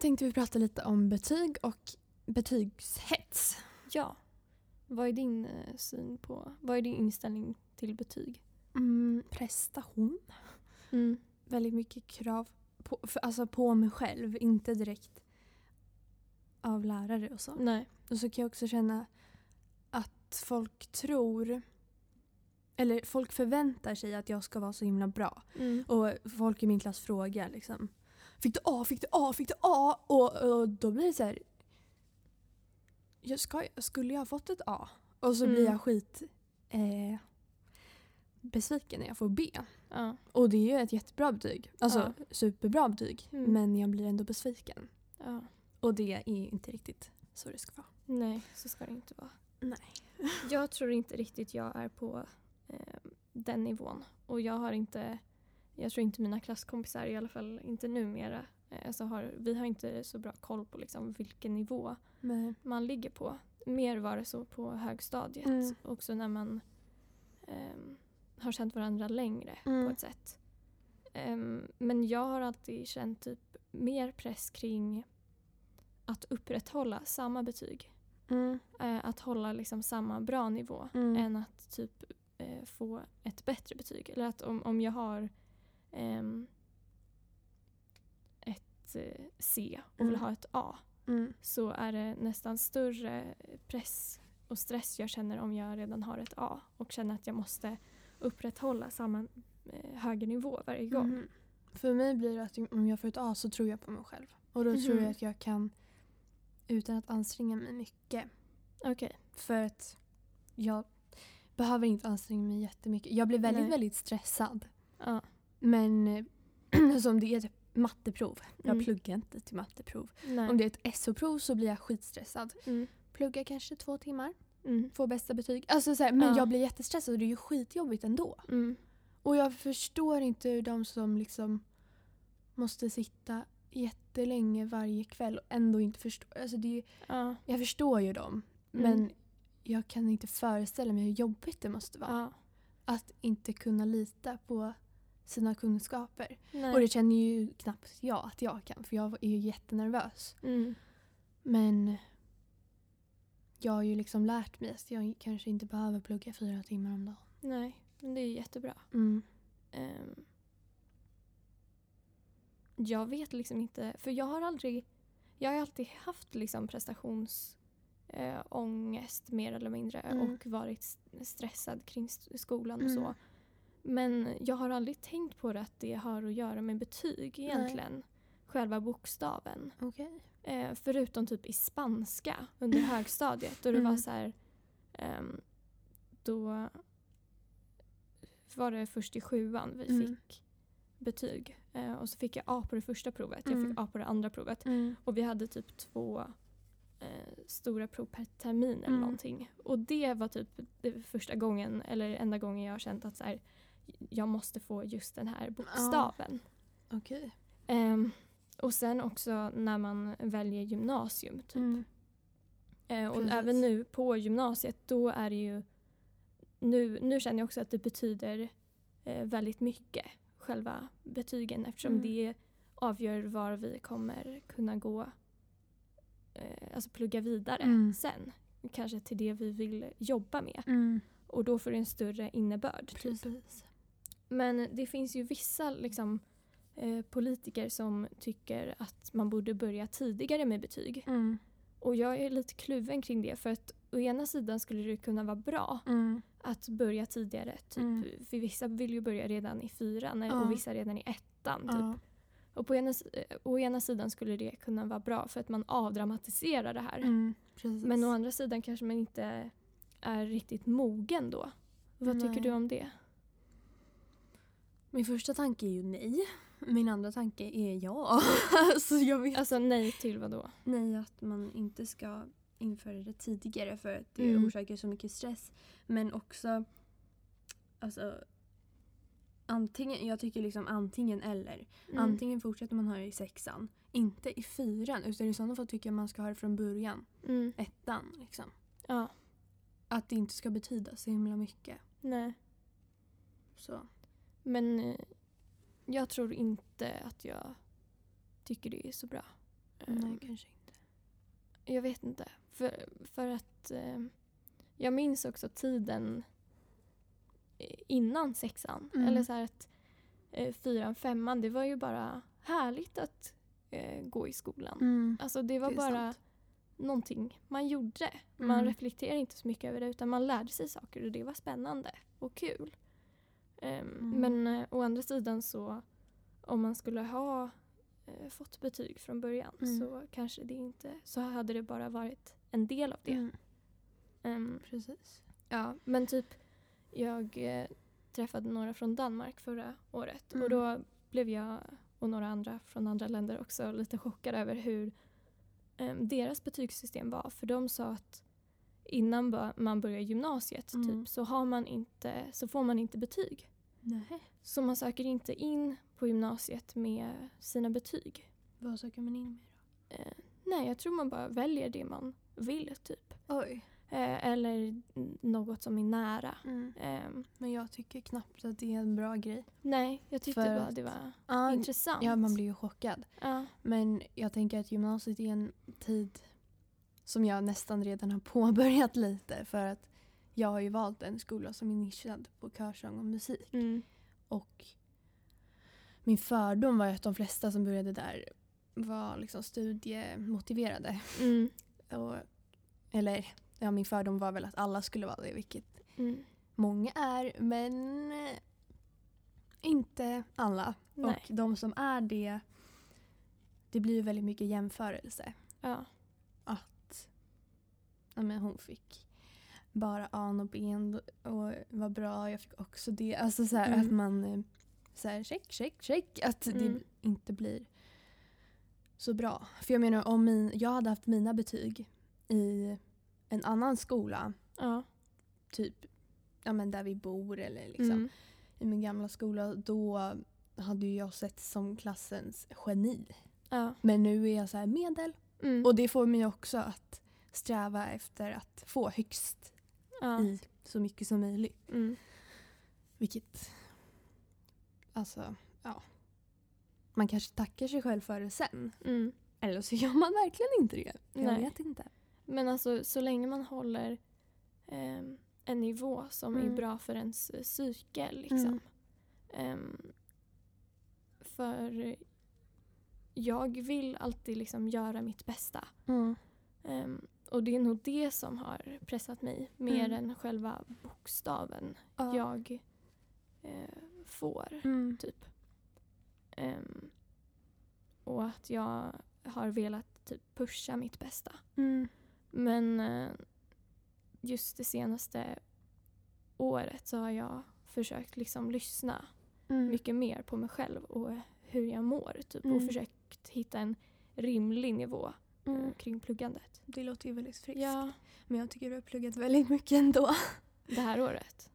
Speaker 2: Tänkte vi prata lite om betyg och betygshets.
Speaker 3: Ja. Vad är din eh, syn på, vad är din inställning till betyg?
Speaker 2: Mm, prestation. Väldigt mycket krav på, för, alltså på mig själv, inte direkt av lärare och så.
Speaker 3: Nej.
Speaker 2: Och så kan jag också känna att folk tror eller folk förväntar sig att jag ska vara så himla bra.
Speaker 3: Mm.
Speaker 2: Och folk i min klass frågar liksom Fick du A? Fick du A? Fick du A? Och, och då blir det så här. Jag ska, skulle jag ha fått ett A? Och så blir
Speaker 3: Mm.
Speaker 2: jag skit eh, besviken när jag får B.
Speaker 3: Ja.
Speaker 2: Och det är ju ett jättebra betyg. Alltså superbra betyg.
Speaker 3: Mm.
Speaker 2: Men jag blir ändå besviken.
Speaker 3: ja.
Speaker 2: Och det är inte riktigt så det ska vara.
Speaker 3: Nej, så ska det inte vara.
Speaker 2: Nej.
Speaker 3: Jag tror inte riktigt jag är på eh, den nivån. Och jag har inte, jag tror inte mina klasskompisar, i alla fall inte numera, eh, alltså har, vi har inte så bra koll på liksom vilken nivå
Speaker 2: Nej.
Speaker 3: man ligger på. Mer var det så på högstadiet.
Speaker 2: Mm.
Speaker 3: Också när man ehm, har känt varandra längre
Speaker 2: Mm.
Speaker 3: på ett sätt. Ehm, men jag har alltid känt typ mer press kring att upprätthålla samma betyg.
Speaker 2: Mm.
Speaker 3: Eh, att hålla liksom samma bra nivå
Speaker 2: Mm.
Speaker 3: än att typ eh, få ett bättre betyg. Eller att om, om jag har ett eh, C och vill
Speaker 2: Mm.
Speaker 3: ha ett A
Speaker 2: Mm.
Speaker 3: så är det nästan större press och stress jag känner om jag redan har ett A och känner att jag måste upprätthålla samma eh, högre nivå varje gång.
Speaker 2: Mhm. För mig blir det att om jag får ett A så tror jag på mig själv. Och då tror
Speaker 3: Mhm.
Speaker 2: jag att jag kan utan att anstränga mig mycket.
Speaker 3: Okej.
Speaker 2: För att jag behöver inte anstränga mig jättemycket. Jag blir väldigt,
Speaker 3: Nej.
Speaker 2: väldigt stressad.
Speaker 3: Ja.
Speaker 2: Men eh, som det är ett matteprov. Jag
Speaker 3: Mm.
Speaker 2: pluggar inte till matteprov.
Speaker 3: Nej.
Speaker 2: Om det är ett SO-prov så blir jag skitstressad.
Speaker 3: Mm.
Speaker 2: Pluggar kanske två timmar,
Speaker 3: Mm.
Speaker 2: får bästa betyg. Alltså så här, men
Speaker 3: Ja.
Speaker 2: jag blir jättestressad och det är ju skitjobbigt ändå.
Speaker 3: Mm.
Speaker 2: Och jag förstår inte hur de som liksom måste sitta jättelänge varje kväll och ändå inte förstår. Alltså det är,
Speaker 3: Ja.
Speaker 2: jag förstår ju dem.
Speaker 3: Mm.
Speaker 2: Men jag kan inte föreställa mig hur jobbigt det måste vara.
Speaker 3: Ja.
Speaker 2: Att inte kunna lita på sina kunskaper.
Speaker 3: Nej.
Speaker 2: Och det känner ju knappt jag att jag kan för jag är ju jättenervös.
Speaker 3: Mm.
Speaker 2: Men jag har ju liksom lärt mig att jag kanske inte behöver plugga fyra timmar om dagen.
Speaker 3: Nej, men det är jättebra.
Speaker 2: Mm.
Speaker 3: Ehm, jag vet liksom inte, för jag har aldrig, jag har alltid haft liksom prestationsångest eh, mer eller mindre
Speaker 2: Mm.
Speaker 3: och varit stressad kring skolan och
Speaker 2: Mm.
Speaker 3: så. Men jag har aldrig tänkt på det att det har att göra med betyg egentligen. Själva bokstaven.
Speaker 2: Okej.
Speaker 3: Eh, förutom typ i spanska under högstadiet. Då det var
Speaker 2: Mm.
Speaker 3: så här... ehm, då var det först i sjuan vi
Speaker 2: Mm.
Speaker 3: fick betyg. Eh, och så fick jag A på det första provet. Jag
Speaker 2: Mm.
Speaker 3: fick A på det andra provet.
Speaker 2: Mm.
Speaker 3: Och vi hade typ två eh, stora prov per termin eller
Speaker 2: Mm.
Speaker 3: någonting. Och det var typ det första gången, eller enda gången jag har känt att så här, jag måste få just den här bokstaven.
Speaker 2: Okej.
Speaker 3: Ehm, och sen också när man väljer gymnasium. Typ.
Speaker 2: Mm.
Speaker 3: Eh, och
Speaker 2: Precis.
Speaker 3: även nu på gymnasiet, då är det ju... Nu, nu känner jag också att det betyder eh, väldigt mycket, själva betygen, eftersom
Speaker 2: Mm.
Speaker 3: det avgör var vi kommer kunna gå, eh, alltså plugga vidare
Speaker 2: Mm.
Speaker 3: sen. Kanske till det vi vill jobba med.
Speaker 2: Mm.
Speaker 3: Och då får det en större innebörd. Typ. Men det finns ju vissa liksom, eh, politiker som tycker att man borde börja tidigare med betyg.
Speaker 2: Mm.
Speaker 3: Och jag är lite kluven kring det för att å ena sidan skulle det kunna vara bra
Speaker 2: Mm.
Speaker 3: att börja tidigare. Typ.
Speaker 2: Mm.
Speaker 3: För vissa vill ju börja redan i fyran
Speaker 2: Ja.
Speaker 3: och vissa redan i ettan. Typ.
Speaker 2: Ja.
Speaker 3: Och på ena, eh, å ena sidan skulle det kunna vara bra för att man avdramatiserar det här.
Speaker 2: Mm.
Speaker 3: Men å andra sidan kanske man inte är riktigt mogen då. Vad
Speaker 2: Nej.
Speaker 3: tycker du om det?
Speaker 2: Min första tanke är ju nej. Min andra tanke är ja. så jag vet
Speaker 3: Alltså nej till vad då?
Speaker 2: nej att man inte ska införa det tidigare för att det
Speaker 3: Mm.
Speaker 2: orsakar så mycket stress. Men också alltså antingen, jag tycker liksom antingen eller.
Speaker 3: Mm.
Speaker 2: Antingen fortsätter man ha det i sexan, inte i fyran utan i sådana fall tycker jag man ska ha det från början.
Speaker 3: Mm.
Speaker 2: Ettan liksom.
Speaker 3: Ja,
Speaker 2: Att det inte ska betyda så himla mycket.
Speaker 3: nej.
Speaker 2: Så.
Speaker 3: Men eh, jag tror inte att jag tycker det är så bra.
Speaker 2: Nej,
Speaker 3: Ehm,
Speaker 2: kanske inte.
Speaker 3: Jag vet inte. För, för att eh, jag minns också tiden eh, innan sexan.
Speaker 2: Mm.
Speaker 3: Eller så här att eh, fyran, femman, det var ju bara härligt att eh, gå i skolan.
Speaker 2: Mm.
Speaker 3: Alltså det var
Speaker 2: Det
Speaker 3: bara
Speaker 2: sant.
Speaker 3: någonting man gjorde. Man
Speaker 2: Mm.
Speaker 3: reflekterade inte så mycket över det utan man lärde sig saker och det var spännande och kul. Ehm,
Speaker 2: Mm.
Speaker 3: Men eh, å andra sidan så om man skulle ha eh, fått betyg från början
Speaker 2: Mm.
Speaker 3: så kanske det inte, så hade det bara varit en del av det.
Speaker 2: Mm.
Speaker 3: Ehm,
Speaker 2: Precis.
Speaker 3: ja, men typ jag eh, träffade några från Danmark förra året
Speaker 2: Mm.
Speaker 3: och då blev jag och några andra från andra länder också lite chockade över hur eh, deras betygssystem var. För de sa att innan man börjar gymnasiet
Speaker 2: Mm.
Speaker 3: typ, så, har man inte, så får man inte betyg.
Speaker 2: Nej.
Speaker 3: Så man söker inte in på gymnasiet med sina betyg.
Speaker 2: Vad söker man in med då?
Speaker 3: Eh, nej, jag tror man bara väljer det man vill typ.
Speaker 2: Oj.
Speaker 3: Eh, eller något som är nära. Ehm,
Speaker 2: Men jag tycker knappt att det är en bra grej.
Speaker 3: nej, jag tyckte bara
Speaker 2: att-
Speaker 3: det var
Speaker 2: Ja,
Speaker 3: intressant.
Speaker 2: ja, man blir ju chockad.
Speaker 3: ja.
Speaker 2: Men jag tänker att gymnasiet är en tid som jag nästan redan har påbörjat lite. För att jag har ju valt en skola som är nischad på körsång och musik.
Speaker 3: Mm.
Speaker 2: Och min fördom var ju att de flesta som började där var liksom studiemotiverade.
Speaker 3: Mm.
Speaker 2: Och, eller ja, min fördom var väl att alla skulle vara det, vilket
Speaker 3: Mm.
Speaker 2: många är. Men inte alla.
Speaker 3: Nej.
Speaker 2: Och de som är det, det blir ju väldigt mycket jämförelse.
Speaker 3: Ja.
Speaker 2: Men hon fick bara A och B och var bra, jag fick också det. Alltså så här,
Speaker 3: Mm.
Speaker 2: att man eh, så här, check, check, check. Att
Speaker 3: Mm.
Speaker 2: det inte blir så bra. För jag menar om min, jag hade haft mina betyg i en annan skola,
Speaker 3: Ja.
Speaker 2: typ ja, men där vi bor eller liksom
Speaker 3: Mm.
Speaker 2: i min gamla skola, då hade jag sett som klassens geni.
Speaker 3: Ja.
Speaker 2: Men nu är jag så här medel.
Speaker 3: Mm.
Speaker 2: Och det får mig också att sträva efter att få högst
Speaker 3: ja.
Speaker 2: i så mycket som möjligt.
Speaker 3: Mm.
Speaker 2: Vilket, alltså, ja. Man kanske tackar sig själv för det sen.
Speaker 3: Mm.
Speaker 2: Eller så gör man verkligen inte det. Jag
Speaker 3: Nej.
Speaker 2: vet inte.
Speaker 3: Men alltså så länge man håller ehm, en nivå som är
Speaker 2: Mm.
Speaker 3: bra för ens eh, psyke liksom.
Speaker 2: Mm.
Speaker 3: Ehm, för jag vill alltid liksom göra mitt bästa. Ehm, och det är nog det som har pressat mig mer
Speaker 2: Mm.
Speaker 3: än själva bokstaven
Speaker 2: Ja.
Speaker 3: jag eh, får.
Speaker 2: Mm.
Speaker 3: typ. Ehm, och att jag har velat typ pusha mitt bästa.
Speaker 2: Mm.
Speaker 3: Men eh, just det senaste året så har jag försökt liksom lyssna
Speaker 2: Mm.
Speaker 3: mycket mer på mig själv och hur jag mår. Typ,
Speaker 2: Mm.
Speaker 3: Och försökt hitta en rimlig nivå
Speaker 2: Mm.
Speaker 3: kring pluggandet.
Speaker 2: Det låter ju väldigt friskt.
Speaker 3: Ja,
Speaker 2: Men jag tycker du har pluggat väldigt mycket ändå.
Speaker 3: det här året.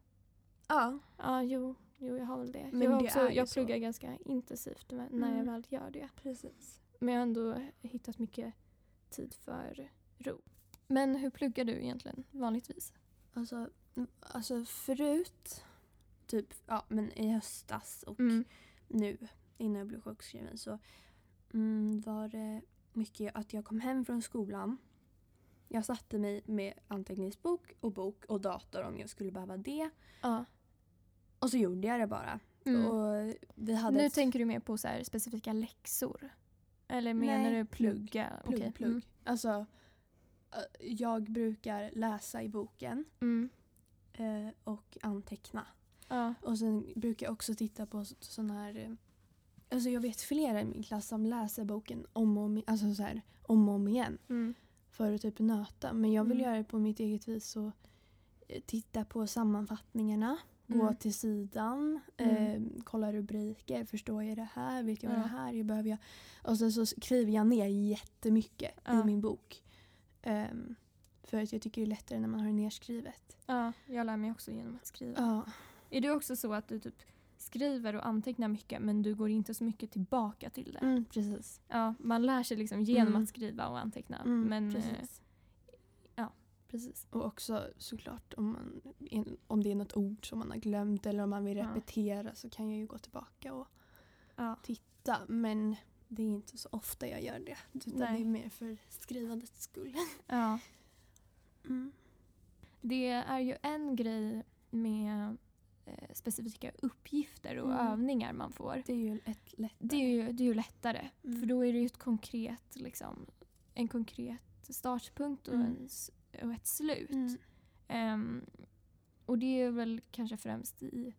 Speaker 2: Ja.
Speaker 3: Ja, jo, jo jag har väl det.
Speaker 2: Men
Speaker 3: jag,
Speaker 2: det
Speaker 3: också, jag
Speaker 2: så.
Speaker 3: pluggar ganska intensivt när jag
Speaker 2: Mm.
Speaker 3: väl gör det.
Speaker 2: Precis.
Speaker 3: Men jag har ändå hittat mycket tid för ro. Men hur pluggar du egentligen vanligtvis?
Speaker 2: Alltså, alltså förut, typ ja, men i höstas och
Speaker 3: Mm.
Speaker 2: nu innan jag blev sjukskriven så mm, var det mycket att jag kom hem från skolan. Jag satte mig med anteckningsbok och bok och dator om jag skulle behöva det.
Speaker 3: Ja.
Speaker 2: Och så gjorde jag det bara.
Speaker 3: Mm.
Speaker 2: Och vi hade
Speaker 3: Nu
Speaker 2: ett
Speaker 3: tänker du mer på så specifika läxor? Eller menar
Speaker 2: Nej,
Speaker 3: du
Speaker 2: plugg.
Speaker 3: plugga?
Speaker 2: plugg.
Speaker 3: Okej.
Speaker 2: plugg. Alltså, eh, jag brukar läsa i boken
Speaker 3: Mm. Mm.
Speaker 2: eh, och anteckna.
Speaker 3: Ja.
Speaker 2: Och sen brukar jag också titta på sådana här... Alltså jag vet flera i min klass som läser boken om och om, alltså så här, om, och om igen
Speaker 3: Mm.
Speaker 2: för att typ nöta. Men jag vill
Speaker 3: Mm.
Speaker 2: göra det på mitt eget vis och eh, titta på sammanfattningarna. Gå
Speaker 3: Mm.
Speaker 2: till sidan, eh, kolla rubriker. Förstår jag det här? Vet jag
Speaker 3: Ja.
Speaker 2: det här är? Behöver jag? Och sen så skriver jag ner jättemycket
Speaker 3: Ja.
Speaker 2: i min bok. Ehm, för att jag tycker det är lättare när man har det nerskrivet.
Speaker 3: ja, jag lär mig också genom att skriva.
Speaker 2: Ja.
Speaker 3: Är du också så att du typ skriver och antecknar mycket men du går inte så mycket tillbaka till det?
Speaker 2: Mm, precis.
Speaker 3: Ja, man lär sig liksom genom
Speaker 2: Mm.
Speaker 3: att skriva och anteckna.
Speaker 2: Mm,
Speaker 3: men, eh,
Speaker 2: precis.
Speaker 3: precis.
Speaker 2: Och också såklart om, man, om det är något ord som man har glömt eller om man vill
Speaker 3: Ja.
Speaker 2: repetera så kan jag ju gå tillbaka och
Speaker 3: Ja.
Speaker 2: titta. Men det är inte så ofta jag gör det. Utan
Speaker 3: Nej.
Speaker 2: det är mer för skrivandets skull.
Speaker 3: ja.
Speaker 2: Mm.
Speaker 3: Det är ju en grej med eh, specifika uppgifter och
Speaker 2: Mm.
Speaker 3: övningar man får.
Speaker 2: Det är ju ett lätt.
Speaker 3: Det är ju, det är ju lättare.
Speaker 2: Mm.
Speaker 3: För då är det ju ett konkret, liksom, en konkret startpunkt och,
Speaker 2: Mm.
Speaker 3: en, och ett slut.
Speaker 2: Mm.
Speaker 3: Ehm, och det är väl kanske främst i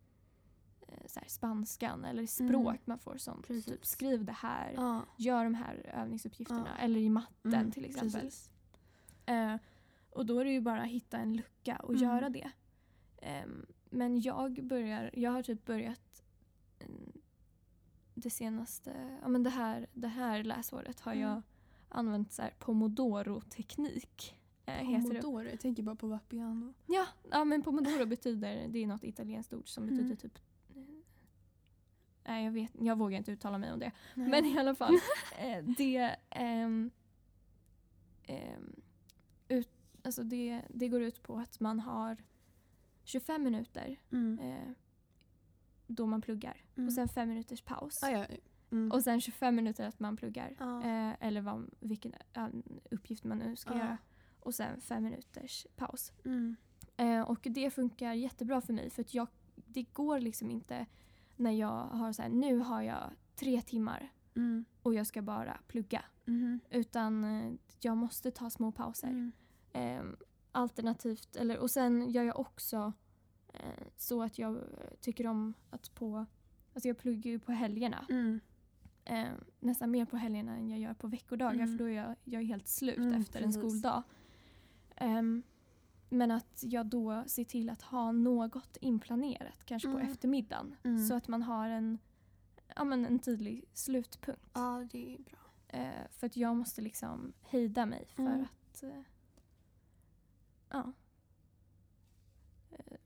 Speaker 3: eh, så här, spanskan eller i språk
Speaker 2: Mm.
Speaker 3: man får sånt.
Speaker 2: Precis.
Speaker 3: Typ, skriv det här,
Speaker 2: Ja.
Speaker 3: gör de här övningsuppgifterna.
Speaker 2: Ja.
Speaker 3: Eller i matten
Speaker 2: Mm,
Speaker 3: till exempel. Eh, och då är det ju bara att hitta en lucka och
Speaker 2: Mm.
Speaker 3: göra det. Ehm, men jag börjar, jag har typ börjat mm, det senaste, ja men det här, det här läsåret har
Speaker 2: Mm.
Speaker 3: jag använt så här pomodoro-teknik. Eh.
Speaker 2: Pomodoro, jag tänker bara på Vapiano.
Speaker 3: Ja, ja, men pomodoro betyder, det är något italienskt ord som betyder
Speaker 2: Mm.
Speaker 3: typ Nej, jag, vet, jag vågar inte uttala mig om det.
Speaker 2: Nej.
Speaker 3: Men i alla fall, eh, det... ehm, ehm, ut, Alltså det, det går ut på att man har 25 minuter
Speaker 2: Mm.
Speaker 3: eh, då man pluggar
Speaker 2: Mm.
Speaker 3: och sen fem minuters paus.
Speaker 2: Ah, ja. Mm.
Speaker 3: Och sen 25 minuter att man pluggar.
Speaker 2: Ja.
Speaker 3: Eh, eller vad, vilken uppgift man nu ska
Speaker 2: Ja.
Speaker 3: göra. Och sen fem minuters paus.
Speaker 2: Mm.
Speaker 3: Eh, och det funkar jättebra för mig för att jag, det går liksom inte när jag har så här, nu har jag tre timmar
Speaker 2: Mm.
Speaker 3: och jag ska bara plugga.
Speaker 2: Mhm.
Speaker 3: Utan eh, jag måste ta små pauser. Alternativt, eller, och sen gör jag också eh, så att jag eh, tycker om att på, alltså jag pluggar ju på helgerna.
Speaker 2: Mm.
Speaker 3: Eh, nästan mer på helgerna än jag gör på veckodagar
Speaker 2: Mm.
Speaker 3: för då är jag, jag är helt slut
Speaker 2: Mm,
Speaker 3: efter en
Speaker 2: precis.
Speaker 3: skoldag. Ehm, men att jag då ser till att ha något inplanerat, kanske på
Speaker 2: Mm.
Speaker 3: eftermiddagen.
Speaker 2: Mm.
Speaker 3: Så att man har en, ja, men en tydlig slutpunkt.
Speaker 2: Ja, det är bra.
Speaker 3: Eh, för att jag måste liksom hejda mig för
Speaker 2: Mm.
Speaker 3: att eh, ja, eh,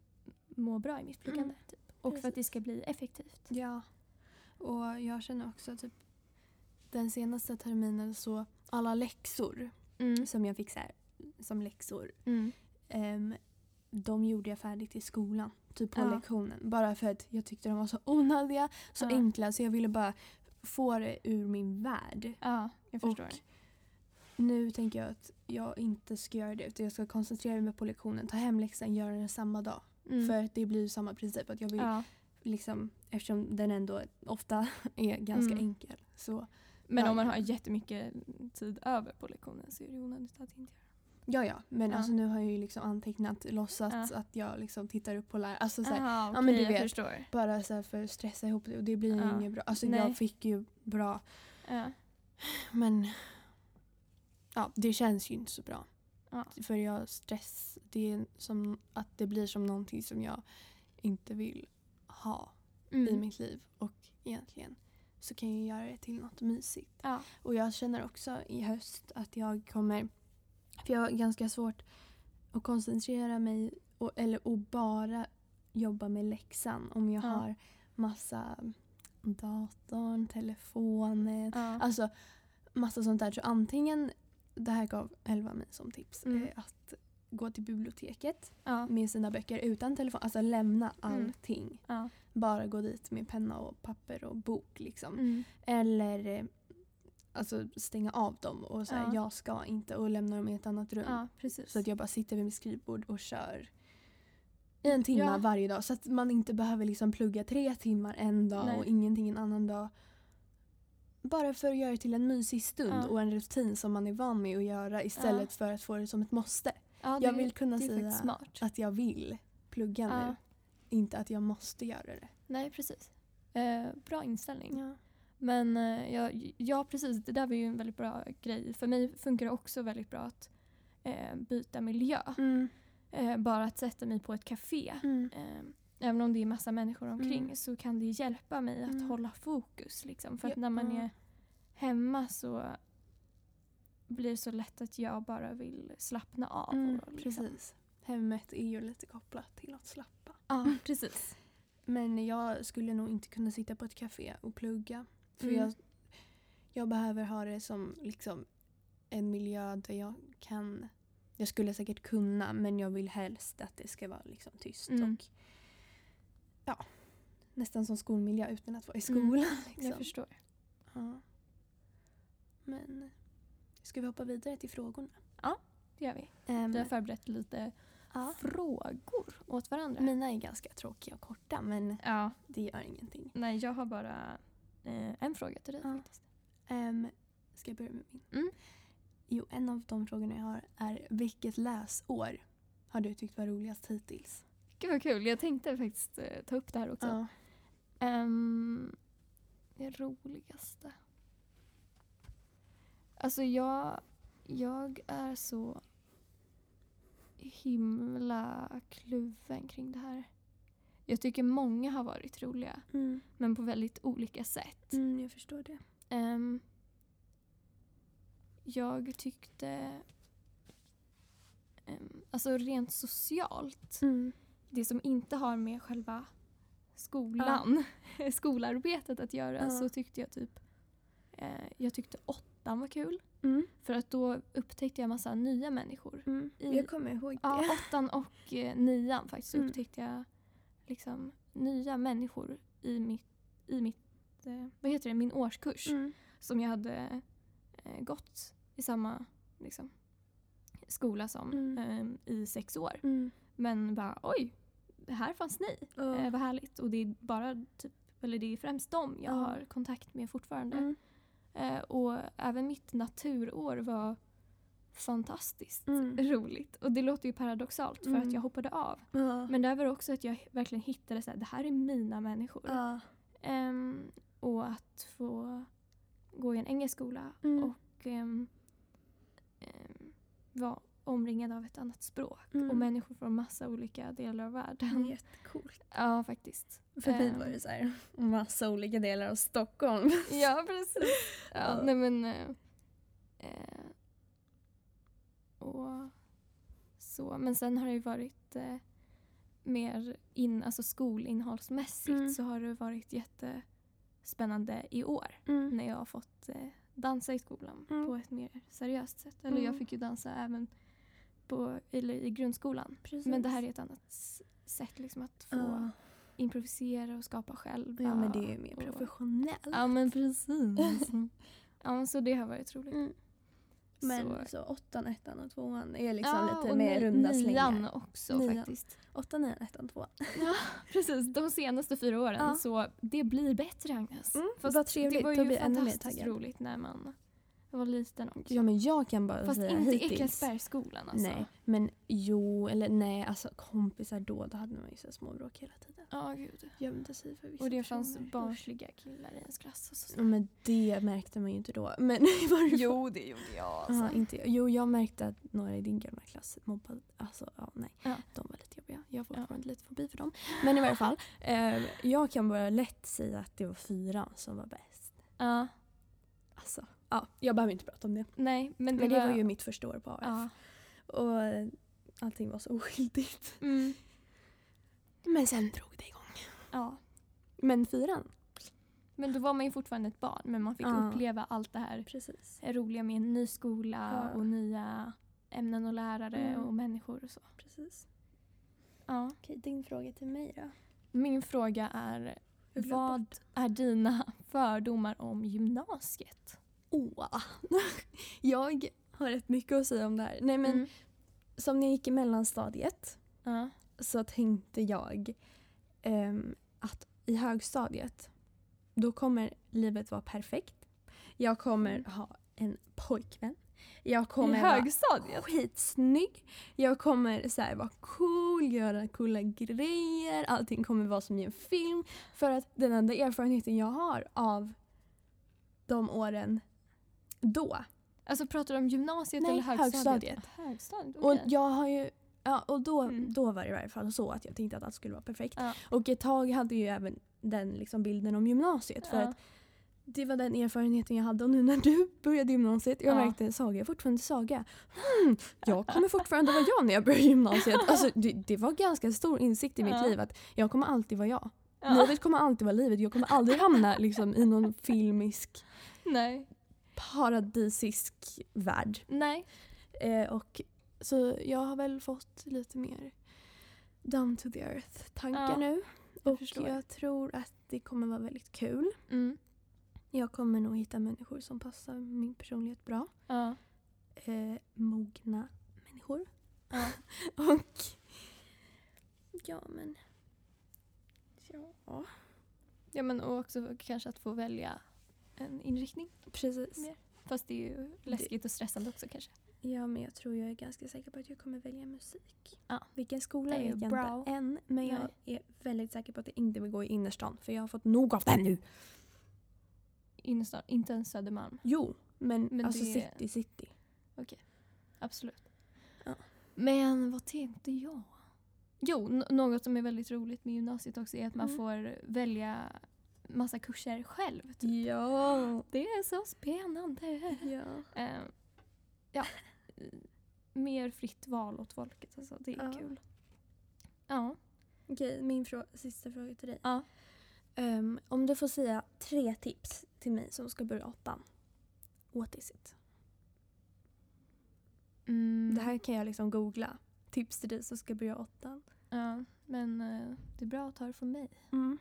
Speaker 3: må bra i pluggande.
Speaker 2: Mm.
Speaker 3: Typ. Och för att det ska bli effektivt.
Speaker 2: Ja. Och jag känner också typ den senaste terminen så alla läxor
Speaker 3: Mm.
Speaker 2: som jag fick så här, som läxor
Speaker 3: Mm.
Speaker 2: Ehm, de gjorde jag färdigt i skolan, typ på
Speaker 3: Ja.
Speaker 2: lektionen. Bara för att jag tyckte de var så onödiga, så
Speaker 3: Ja.
Speaker 2: enkla så jag ville bara få det ur min värld.
Speaker 3: Ja, jag förstår.
Speaker 2: Och nu tänker jag att jag inte ska göra det utan jag ska koncentrera mig på lektionen, ta hem läxan, göra den samma dag.
Speaker 3: Mm.
Speaker 2: För det blir ju samma princip. Att jag vill
Speaker 3: ja.
Speaker 2: liksom, eftersom den ändå ofta är ganska
Speaker 3: Mm.
Speaker 2: enkel. Så
Speaker 3: Men
Speaker 2: Ja,
Speaker 3: om man har jättemycket tid över på lektionen så är det onödigt att inte göra.
Speaker 2: ja, ja. Men
Speaker 3: Ja.
Speaker 2: alltså nu har jag ju liksom antecknat, låtsats att jag liksom tittar upp på läraren. Alltså,
Speaker 3: Aha,
Speaker 2: ja, men du vet.
Speaker 3: förstår.
Speaker 2: Bara så här för att stressa ihop det och det blir ju inget bra. Alltså
Speaker 3: Nej.
Speaker 2: jag fick ju bra men ja, det känns ju inte så bra.
Speaker 3: Ja.
Speaker 2: För jag stress, det är som att det blir som någonting som jag inte vill ha i
Speaker 3: Mm.
Speaker 2: mitt liv. Och egentligen så kan jag göra det till något mysigt.
Speaker 3: Ja.
Speaker 2: Och jag känner också i höst att jag kommer, för jag har ganska svårt att koncentrera mig och, eller och bara jobba med läxan om jag
Speaker 3: Ja.
Speaker 2: har massa datorn, telefonen,
Speaker 3: Ja.
Speaker 2: alltså massa sånt där. Så antingen, det här gav Elva mig som tips,
Speaker 3: Mm.
Speaker 2: eh, att gå till biblioteket
Speaker 3: Ja.
Speaker 2: med sina böcker utan telefon, alltså lämna
Speaker 3: Mm.
Speaker 2: allting.
Speaker 3: Ja.
Speaker 2: Bara gå dit med penna och papper och bok liksom.
Speaker 3: Mm.
Speaker 2: Eller eh, alltså stänga av dem och säga
Speaker 3: Ja.
Speaker 2: jag ska inte och lämna dem i ett annat rum. Så att jag bara sitter vid mitt skrivbord och kör i en timme varje dag. Så att man inte behöver liksom plugga tre timmar en dag
Speaker 3: Nej.
Speaker 2: och ingenting en annan dag. Bara för att göra det till en mysig stund
Speaker 3: Ja.
Speaker 2: och en rutin som man är van med att göra istället för att få det som ett måste.
Speaker 3: ja,
Speaker 2: jag vill kunna säga
Speaker 3: smart.
Speaker 2: Att jag vill plugga
Speaker 3: Ja.
Speaker 2: nu. Inte att jag måste göra det.
Speaker 3: Nej, precis. Eh, bra inställning.
Speaker 2: Ja.
Speaker 3: Men eh, ja, ja, precis. Det där var ju en väldigt bra grej. För mig funkar det också väldigt bra att eh, byta miljö.
Speaker 2: Mm.
Speaker 3: Eh, bara att sätta mig på ett café.
Speaker 2: Mm.
Speaker 3: Även om det är massa människor omkring
Speaker 2: Mm.
Speaker 3: så kan det hjälpa mig att
Speaker 2: Mm.
Speaker 3: hålla fokus. Liksom. För att när man är hemma så blir det så lätt att jag bara vill slappna av.
Speaker 2: Mm,
Speaker 3: och liksom.
Speaker 2: precis. Hemmet är ju lite kopplat till att slappa.
Speaker 3: Ja, precis.
Speaker 2: Men jag skulle nog inte kunna sitta på ett café och plugga. För
Speaker 3: Mm.
Speaker 2: jag, jag behöver ha det som liksom en miljö där jag kan... Jag skulle säkert kunna men jag vill helst att det ska vara liksom tyst.
Speaker 3: Mm.
Speaker 2: Och ja, nästan som skolmiljö utan att vara i
Speaker 3: Mm.
Speaker 2: skolan.
Speaker 3: Jag
Speaker 2: Liksom.
Speaker 3: förstår.
Speaker 2: Ja. Men ska vi hoppa vidare till frågorna?
Speaker 3: Det gör vi.
Speaker 2: Ehm,
Speaker 3: Vi har förberett lite
Speaker 2: ja.
Speaker 3: frågor åt varandra.
Speaker 2: Mina är ganska tråkiga och korta men
Speaker 3: ja,
Speaker 2: det gör ingenting.
Speaker 3: nej jag har bara eh, en fråga till dig
Speaker 2: Ja.
Speaker 3: faktiskt.
Speaker 2: Um, ska jag börja med min?
Speaker 3: Mm.
Speaker 2: Jo, en av de frågorna jag har är vilket läsår har du tyckt var roligast hittills?
Speaker 3: Gud vad kul, jag tänkte faktiskt eh, ta upp det här också.
Speaker 2: Ja.
Speaker 3: Ehm, det roligaste? Alltså jag, jag är så himla kluven kring det här. Jag tycker många har varit roliga,
Speaker 2: Mm.
Speaker 3: men på väldigt olika sätt.
Speaker 2: Mm, jag förstår det.
Speaker 3: Ehm, jag tyckte... Um, alltså rent socialt,
Speaker 2: Mm.
Speaker 3: Det som inte har med själva skolan, skolarbetet att göra,
Speaker 2: Ja.
Speaker 3: så tyckte jag typ... Eh, jag tyckte åttan var kul.
Speaker 2: Mm.
Speaker 3: För att då upptäckte jag massa nya människor.
Speaker 2: Mm.
Speaker 3: I-
Speaker 2: Jag kommer ihåg det.
Speaker 3: Ja, åttan och eh, nian faktiskt
Speaker 2: Mm.
Speaker 3: upptäckte jag liksom nya människor i mitt, i mitt eh, vad heter det, min årskurs.
Speaker 2: Mm.
Speaker 3: Som jag hade eh, gått i samma liksom, skola som
Speaker 2: Mm.
Speaker 3: eh, i sex år.
Speaker 2: Mm.
Speaker 3: Men bara oj, här fanns ni.
Speaker 2: Ja.
Speaker 3: Eh, vad härligt. Och det är bara typ, eller det är främst dem jag
Speaker 2: Ja.
Speaker 3: har kontakt med fortfarande.
Speaker 2: Mm.
Speaker 3: Eh, och även mitt naturår var fantastiskt
Speaker 2: Mm.
Speaker 3: roligt. Och det låter ju paradoxalt för
Speaker 2: Mm.
Speaker 3: att jag hoppade av. Men det var också att jag verkligen hittade så här, det här är mina människor. Ehm, och att få gå i en engelsk skola
Speaker 2: Mm.
Speaker 3: och ehm, ehm, vara omringad av ett annat språk.
Speaker 2: Mm.
Speaker 3: Och människor från massa olika delar av världen.
Speaker 2: Jättecoolt.
Speaker 3: Ja, faktiskt.
Speaker 2: För mig
Speaker 3: Ehm,
Speaker 2: var det så här, massa olika delar av Stockholm.
Speaker 3: Ja, precis. Ja,
Speaker 2: Ja.
Speaker 3: Nej, men, eh, eh, och så. Men sen har det ju varit eh, mer in, alltså skolinnehållsmässigt
Speaker 2: Mm.
Speaker 3: så har det varit jättespännande i år
Speaker 2: Mm.
Speaker 3: när jag har fått eh, dansa i skolan
Speaker 2: Mm.
Speaker 3: på ett mer seriöst sätt. Eller jag
Speaker 2: Mm.
Speaker 3: fick ju dansa även på, eller i grundskolan.
Speaker 2: Precis.
Speaker 3: Men det här är ett annat sätt liksom att få
Speaker 2: Ja.
Speaker 3: improvisera och skapa själv.
Speaker 2: ja, men det är ju mer
Speaker 3: och-
Speaker 2: professionellt.
Speaker 3: Ja men precis. ja så det har varit roligt.
Speaker 2: Mm. Men
Speaker 3: så,
Speaker 2: så, åttan, ettan och tvåan är liksom
Speaker 3: ja,
Speaker 2: lite mer runda
Speaker 3: nian
Speaker 2: slängar.
Speaker 3: också
Speaker 2: Nian.
Speaker 3: faktiskt.
Speaker 2: Åttan, nian, ettan, tvåan.
Speaker 3: Precis, de senaste fyra åren.
Speaker 2: Ja.
Speaker 3: Så det blir bättre Agnes.
Speaker 2: Mm,
Speaker 3: Fast
Speaker 2: vad trevligt.
Speaker 3: Det var
Speaker 2: Då
Speaker 3: ju
Speaker 2: blir jag ännu mer
Speaker 3: fantastiskt roligt när man var liten också.
Speaker 2: Ja men jag kan bara
Speaker 3: Fast
Speaker 2: säga
Speaker 3: inte
Speaker 2: hittills.
Speaker 3: Ekensbergsskolan alltså.
Speaker 2: Nej, men jo, eller nej, alltså kompisar då, då hade man ju så småbråk hela tiden.
Speaker 3: Ja gud.
Speaker 2: Gömde sig för vissa
Speaker 3: Och det fanns
Speaker 2: personer.
Speaker 3: barnsliga killar i ens klass. Och så.
Speaker 2: Ja, men det märkte man ju inte då. Men.
Speaker 3: Jo det gjorde jag.
Speaker 2: Ja, inte jag. Jo, jag märkte att några i din gamla klass mobbade. Alltså, ja, nej.
Speaker 3: Ja.
Speaker 2: De var lite jobbiga. Jag har fortfarande lite fobi för dem. Men i varje fall. Eh, jag kan bara lätt säga att det var fyran som var bäst.
Speaker 3: Ja.
Speaker 2: Alltså, ja, jag behöver inte prata om det.
Speaker 3: Nej men det,
Speaker 2: Men det var ju mitt första år på AF.
Speaker 3: Ja.
Speaker 2: Och eh, allting var så oskyldigt.
Speaker 3: Mm.
Speaker 2: Men sen drog det igång.
Speaker 3: ja.
Speaker 2: Men fyran?
Speaker 3: Men då var man ju fortfarande ett barn men man fick
Speaker 2: Ja.
Speaker 3: uppleva allt det här
Speaker 2: Precis.
Speaker 3: roliga med en ny skola
Speaker 2: Ja.
Speaker 3: och nya ämnen och lärare
Speaker 2: Mm.
Speaker 3: och människor och så.
Speaker 2: Precis.
Speaker 3: Ja.
Speaker 2: Okej, din fråga till mig då?
Speaker 3: Min fråga är vad är dina fördomar om gymnasiet?
Speaker 2: Åh. jag har rätt mycket att säga om det här. Nej men
Speaker 3: Mm.
Speaker 2: som när jag gick i mellanstadiet
Speaker 3: Ja.
Speaker 2: så tänkte jag ehm, att i högstadiet då kommer livet vara perfekt. Jag kommer
Speaker 3: Mm.
Speaker 2: ha en pojkvän. Jag
Speaker 3: I
Speaker 2: kommer vara
Speaker 3: högstadiet?
Speaker 2: skitsnygg. Jag kommer så här, vara cool, göra coola grejer. Allting kommer vara som i en film. För att den enda erfarenheten jag har av de åren då.
Speaker 3: Alltså pratar du om gymnasiet
Speaker 2: Nej,
Speaker 3: eller högstadiet?
Speaker 2: högstadiet.
Speaker 3: Högstadiet,
Speaker 2: Och
Speaker 3: okej.
Speaker 2: jag har ju Ja, och då,
Speaker 3: Mm.
Speaker 2: då var det i varje fall så att jag tänkte att allt skulle vara perfekt.
Speaker 3: Ja.
Speaker 2: Och ett tag hade jag ju även den liksom bilden om gymnasiet. För
Speaker 3: Ja.
Speaker 2: att det var den erfarenheten jag hade. Och nu när du började gymnasiet, jag
Speaker 3: Ja.
Speaker 2: märkte Saga är fortfarande Saga. Hmm, jag kommer fortfarande vara jag när jag börjar gymnasiet. Alltså, det, det var ganska stor insikt i mitt liv att jag kommer alltid vara jag.
Speaker 3: Ja.
Speaker 2: Livet kommer alltid vara livet. Jag kommer aldrig hamna liksom, i någon filmisk
Speaker 3: Nej.
Speaker 2: Paradisisk värld.
Speaker 3: Nej.
Speaker 2: Eh, och, så jag har väl fått lite mer down to the earth-tankar
Speaker 3: Ja,
Speaker 2: nu.
Speaker 3: jag
Speaker 2: Och
Speaker 3: förstår.
Speaker 2: jag tror att det kommer vara väldigt kul.
Speaker 3: Mm.
Speaker 2: Jag kommer nog hitta människor som passar min personlighet bra.
Speaker 3: Ja.
Speaker 2: Eh, mogna människor.
Speaker 3: Ja.
Speaker 2: Och ja men ja
Speaker 3: ja men och också kanske att få välja en inriktning.
Speaker 2: precis.
Speaker 3: Mer. Fast det är ju läskigt och stressande också kanske.
Speaker 2: Ja men jag tror jag är ganska säker på att jag kommer välja musik.
Speaker 3: Ja.
Speaker 2: Vilken skola vet jag
Speaker 3: bra.
Speaker 2: inte än. Men jag
Speaker 3: Nej.
Speaker 2: är väldigt säker på att jag inte vill gå i innerstan. För jag har fått nog av den nu.
Speaker 3: Innerstan, inte ens Södermalm.
Speaker 2: Jo, men,
Speaker 3: Men
Speaker 2: alltså
Speaker 3: det-
Speaker 2: city, city.
Speaker 3: Absolut.
Speaker 2: Ja.
Speaker 3: Men vad tänkte jag? Jo, något som är väldigt roligt med gymnasiet också är att man
Speaker 2: Mm.
Speaker 3: får välja massa kurser själv. Typ.
Speaker 2: Ja.
Speaker 3: Det är så spännande.
Speaker 2: ja.
Speaker 3: Eh, ja, mer fritt val åt folket. Alltså. Det är
Speaker 2: Ja.
Speaker 3: kul. Ja.
Speaker 2: Okej, min frå- sista fråga till dig.
Speaker 3: Ja.
Speaker 2: Ehm, om du får säga tre tips till mig som ska börja åttan. what is it?
Speaker 3: Mm.
Speaker 2: Det här kan jag liksom googla. Tips till dig som ska börja åttan.
Speaker 3: Ja, men eh, det är bra att ta det från mig.
Speaker 2: Mm.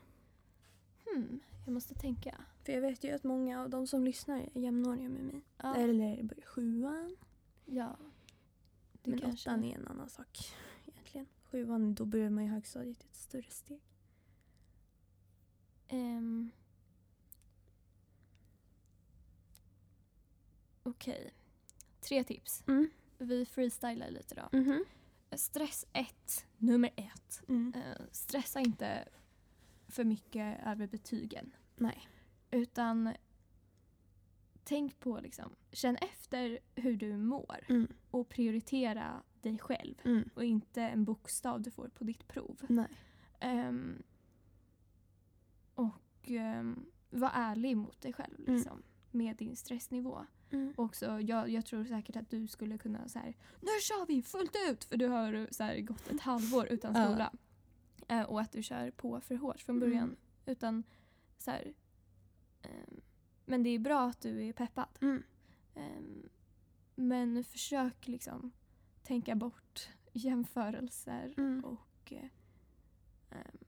Speaker 3: Hmm, jag måste tänka.
Speaker 2: För jag vet ju att många av de som lyssnar är jämnåriga med mig.
Speaker 3: Ja.
Speaker 2: Eller börjar sjuan.
Speaker 3: ja. Det
Speaker 2: Men
Speaker 3: kanske...
Speaker 2: åttan är en annan sak egentligen. Sjuan, då börjar man i högstadiet ett större steg.
Speaker 3: Ehm. Okej. Tre tips.
Speaker 2: Mm.
Speaker 3: Vi freestylar lite då.
Speaker 2: Mhm.
Speaker 3: Stress ett, nummer ett.
Speaker 2: Mm.
Speaker 3: Eh, stressa inte för mycket över betygen.
Speaker 2: Nej.
Speaker 3: Utan tänk på liksom, känn efter hur du mår
Speaker 2: Mm.
Speaker 3: och prioritera dig själv
Speaker 2: Mm.
Speaker 3: och inte en bokstav du får på ditt prov.
Speaker 2: Nej.
Speaker 3: Ehm, och um, var ärlig mot dig själv
Speaker 2: Mm.
Speaker 3: liksom, med din stressnivå.
Speaker 2: Mm.
Speaker 3: Också, jag, jag tror säkert att du skulle kunna så här, nu kör vi fullt ut! För du har så här, gått ett halvår utan skola. Eh, och att du kör på för hårt från
Speaker 2: Mm.
Speaker 3: början. Utan så här, ehm, men det är bra att du är peppad.
Speaker 2: Mm.
Speaker 3: Ehm, men försök liksom tänka bort jämförelser
Speaker 2: Mm.
Speaker 3: och eh, ehm,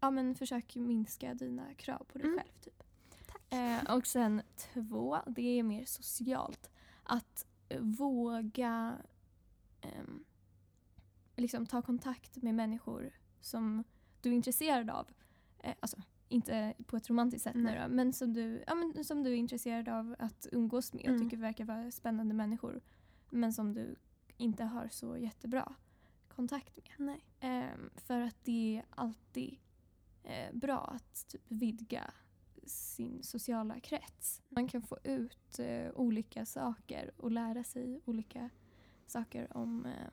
Speaker 3: ja, men försök minska dina krav på dig
Speaker 2: Mm.
Speaker 3: själv. Typ. Eh, och sen två, det är mer socialt. Att eh, våga ehm, liksom ta kontakt med människor som du är intresserad av. Eh, alltså inte på ett romantiskt sätt nu då, men som du, ja, men som du är intresserad av att umgås med och
Speaker 2: Mm.
Speaker 3: tycker verkar vara spännande människor. Men som du inte har så jättebra kontakt med.
Speaker 2: Nej.
Speaker 3: Ehm, för att det är alltid eh, bra att typ vidga sin sociala krets. Man kan få ut eh, olika saker och lära sig olika saker om, eh,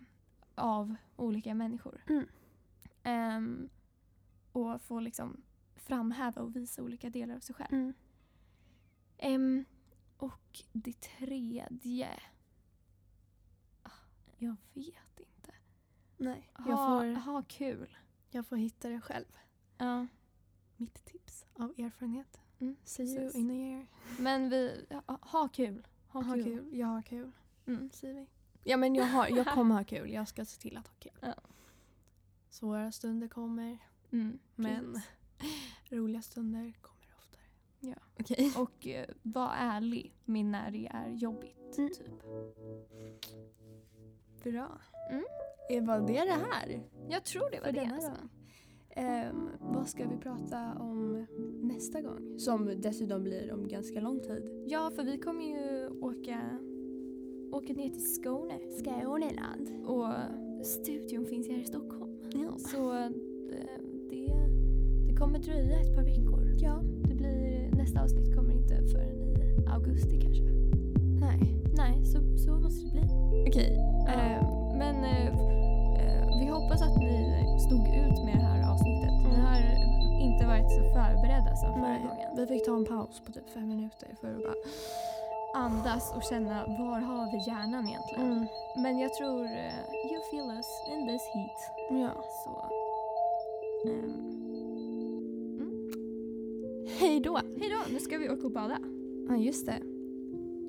Speaker 3: av olika människor.
Speaker 2: Mm.
Speaker 3: Ehm, och få liksom framhäva och visa olika delar av sig själv. Ehm, och det tredje... Ah, Jag vet inte.
Speaker 2: Nej.
Speaker 3: Ha,
Speaker 2: får,
Speaker 3: ha kul.
Speaker 2: jag får hitta det själv.
Speaker 3: Ja.
Speaker 2: Mitt tips av erfarenhet.
Speaker 3: Mm,
Speaker 2: See you
Speaker 3: precis.
Speaker 2: in a year.
Speaker 3: Men vi, ha, ha kul. Ha,
Speaker 2: Ha
Speaker 3: kul.
Speaker 2: kul. Jag har kul.
Speaker 3: Mm.
Speaker 2: Säger vi. Ja men jag, har, jag kommer ha kul. Jag ska se till att ha kul.
Speaker 3: Ja.
Speaker 2: Svåra stunder kommer.
Speaker 3: Mm,
Speaker 2: Men roliga stunder kommer oftare.
Speaker 3: Ja.
Speaker 2: Okej.
Speaker 3: Och eh, var ärlig med när det är jobbigt.
Speaker 2: Mm.
Speaker 3: Typ.
Speaker 2: Bra.
Speaker 3: Mm.
Speaker 2: Är var det det här?
Speaker 3: Jag tror det var
Speaker 2: För
Speaker 3: det. Alltså.
Speaker 2: Ehm, vad ska vi prata om nästa gång? Som dessutom blir om ganska lång tid.
Speaker 3: Ja, för vi kommer ju åka, åka ner till Skåne.
Speaker 2: Skåneland.
Speaker 3: Och studion finns här i Stockholm.
Speaker 2: Ja.
Speaker 3: Så eh, det, det kommer dröja ett par veckor.
Speaker 2: ja.
Speaker 3: Det blir, nästa avsnitt kommer inte förrän i augusti kanske.
Speaker 2: Nej.
Speaker 3: Nej, så, så måste det bli.
Speaker 2: Okej.
Speaker 3: Eh, men eh, eh, vi hoppas att ni stod ut med det här avsnittet. Ni
Speaker 2: Mm.
Speaker 3: har inte varit så förberedda som förra
Speaker 2: Nej.
Speaker 3: gången.
Speaker 2: Vi fick ta en paus på typ fem minuter för att bara...
Speaker 3: Andas och känna var har vi hjärnan egentligen.
Speaker 2: Mm.
Speaker 3: Men jag tror eh, you feel us in this heat.
Speaker 2: Ja.
Speaker 3: Så... ehm,
Speaker 2: Hej då!
Speaker 3: hej då, nu ska vi åka och bada.
Speaker 2: Ja, just det.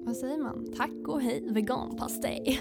Speaker 2: Vad säger man? Tack och hej veganpastej.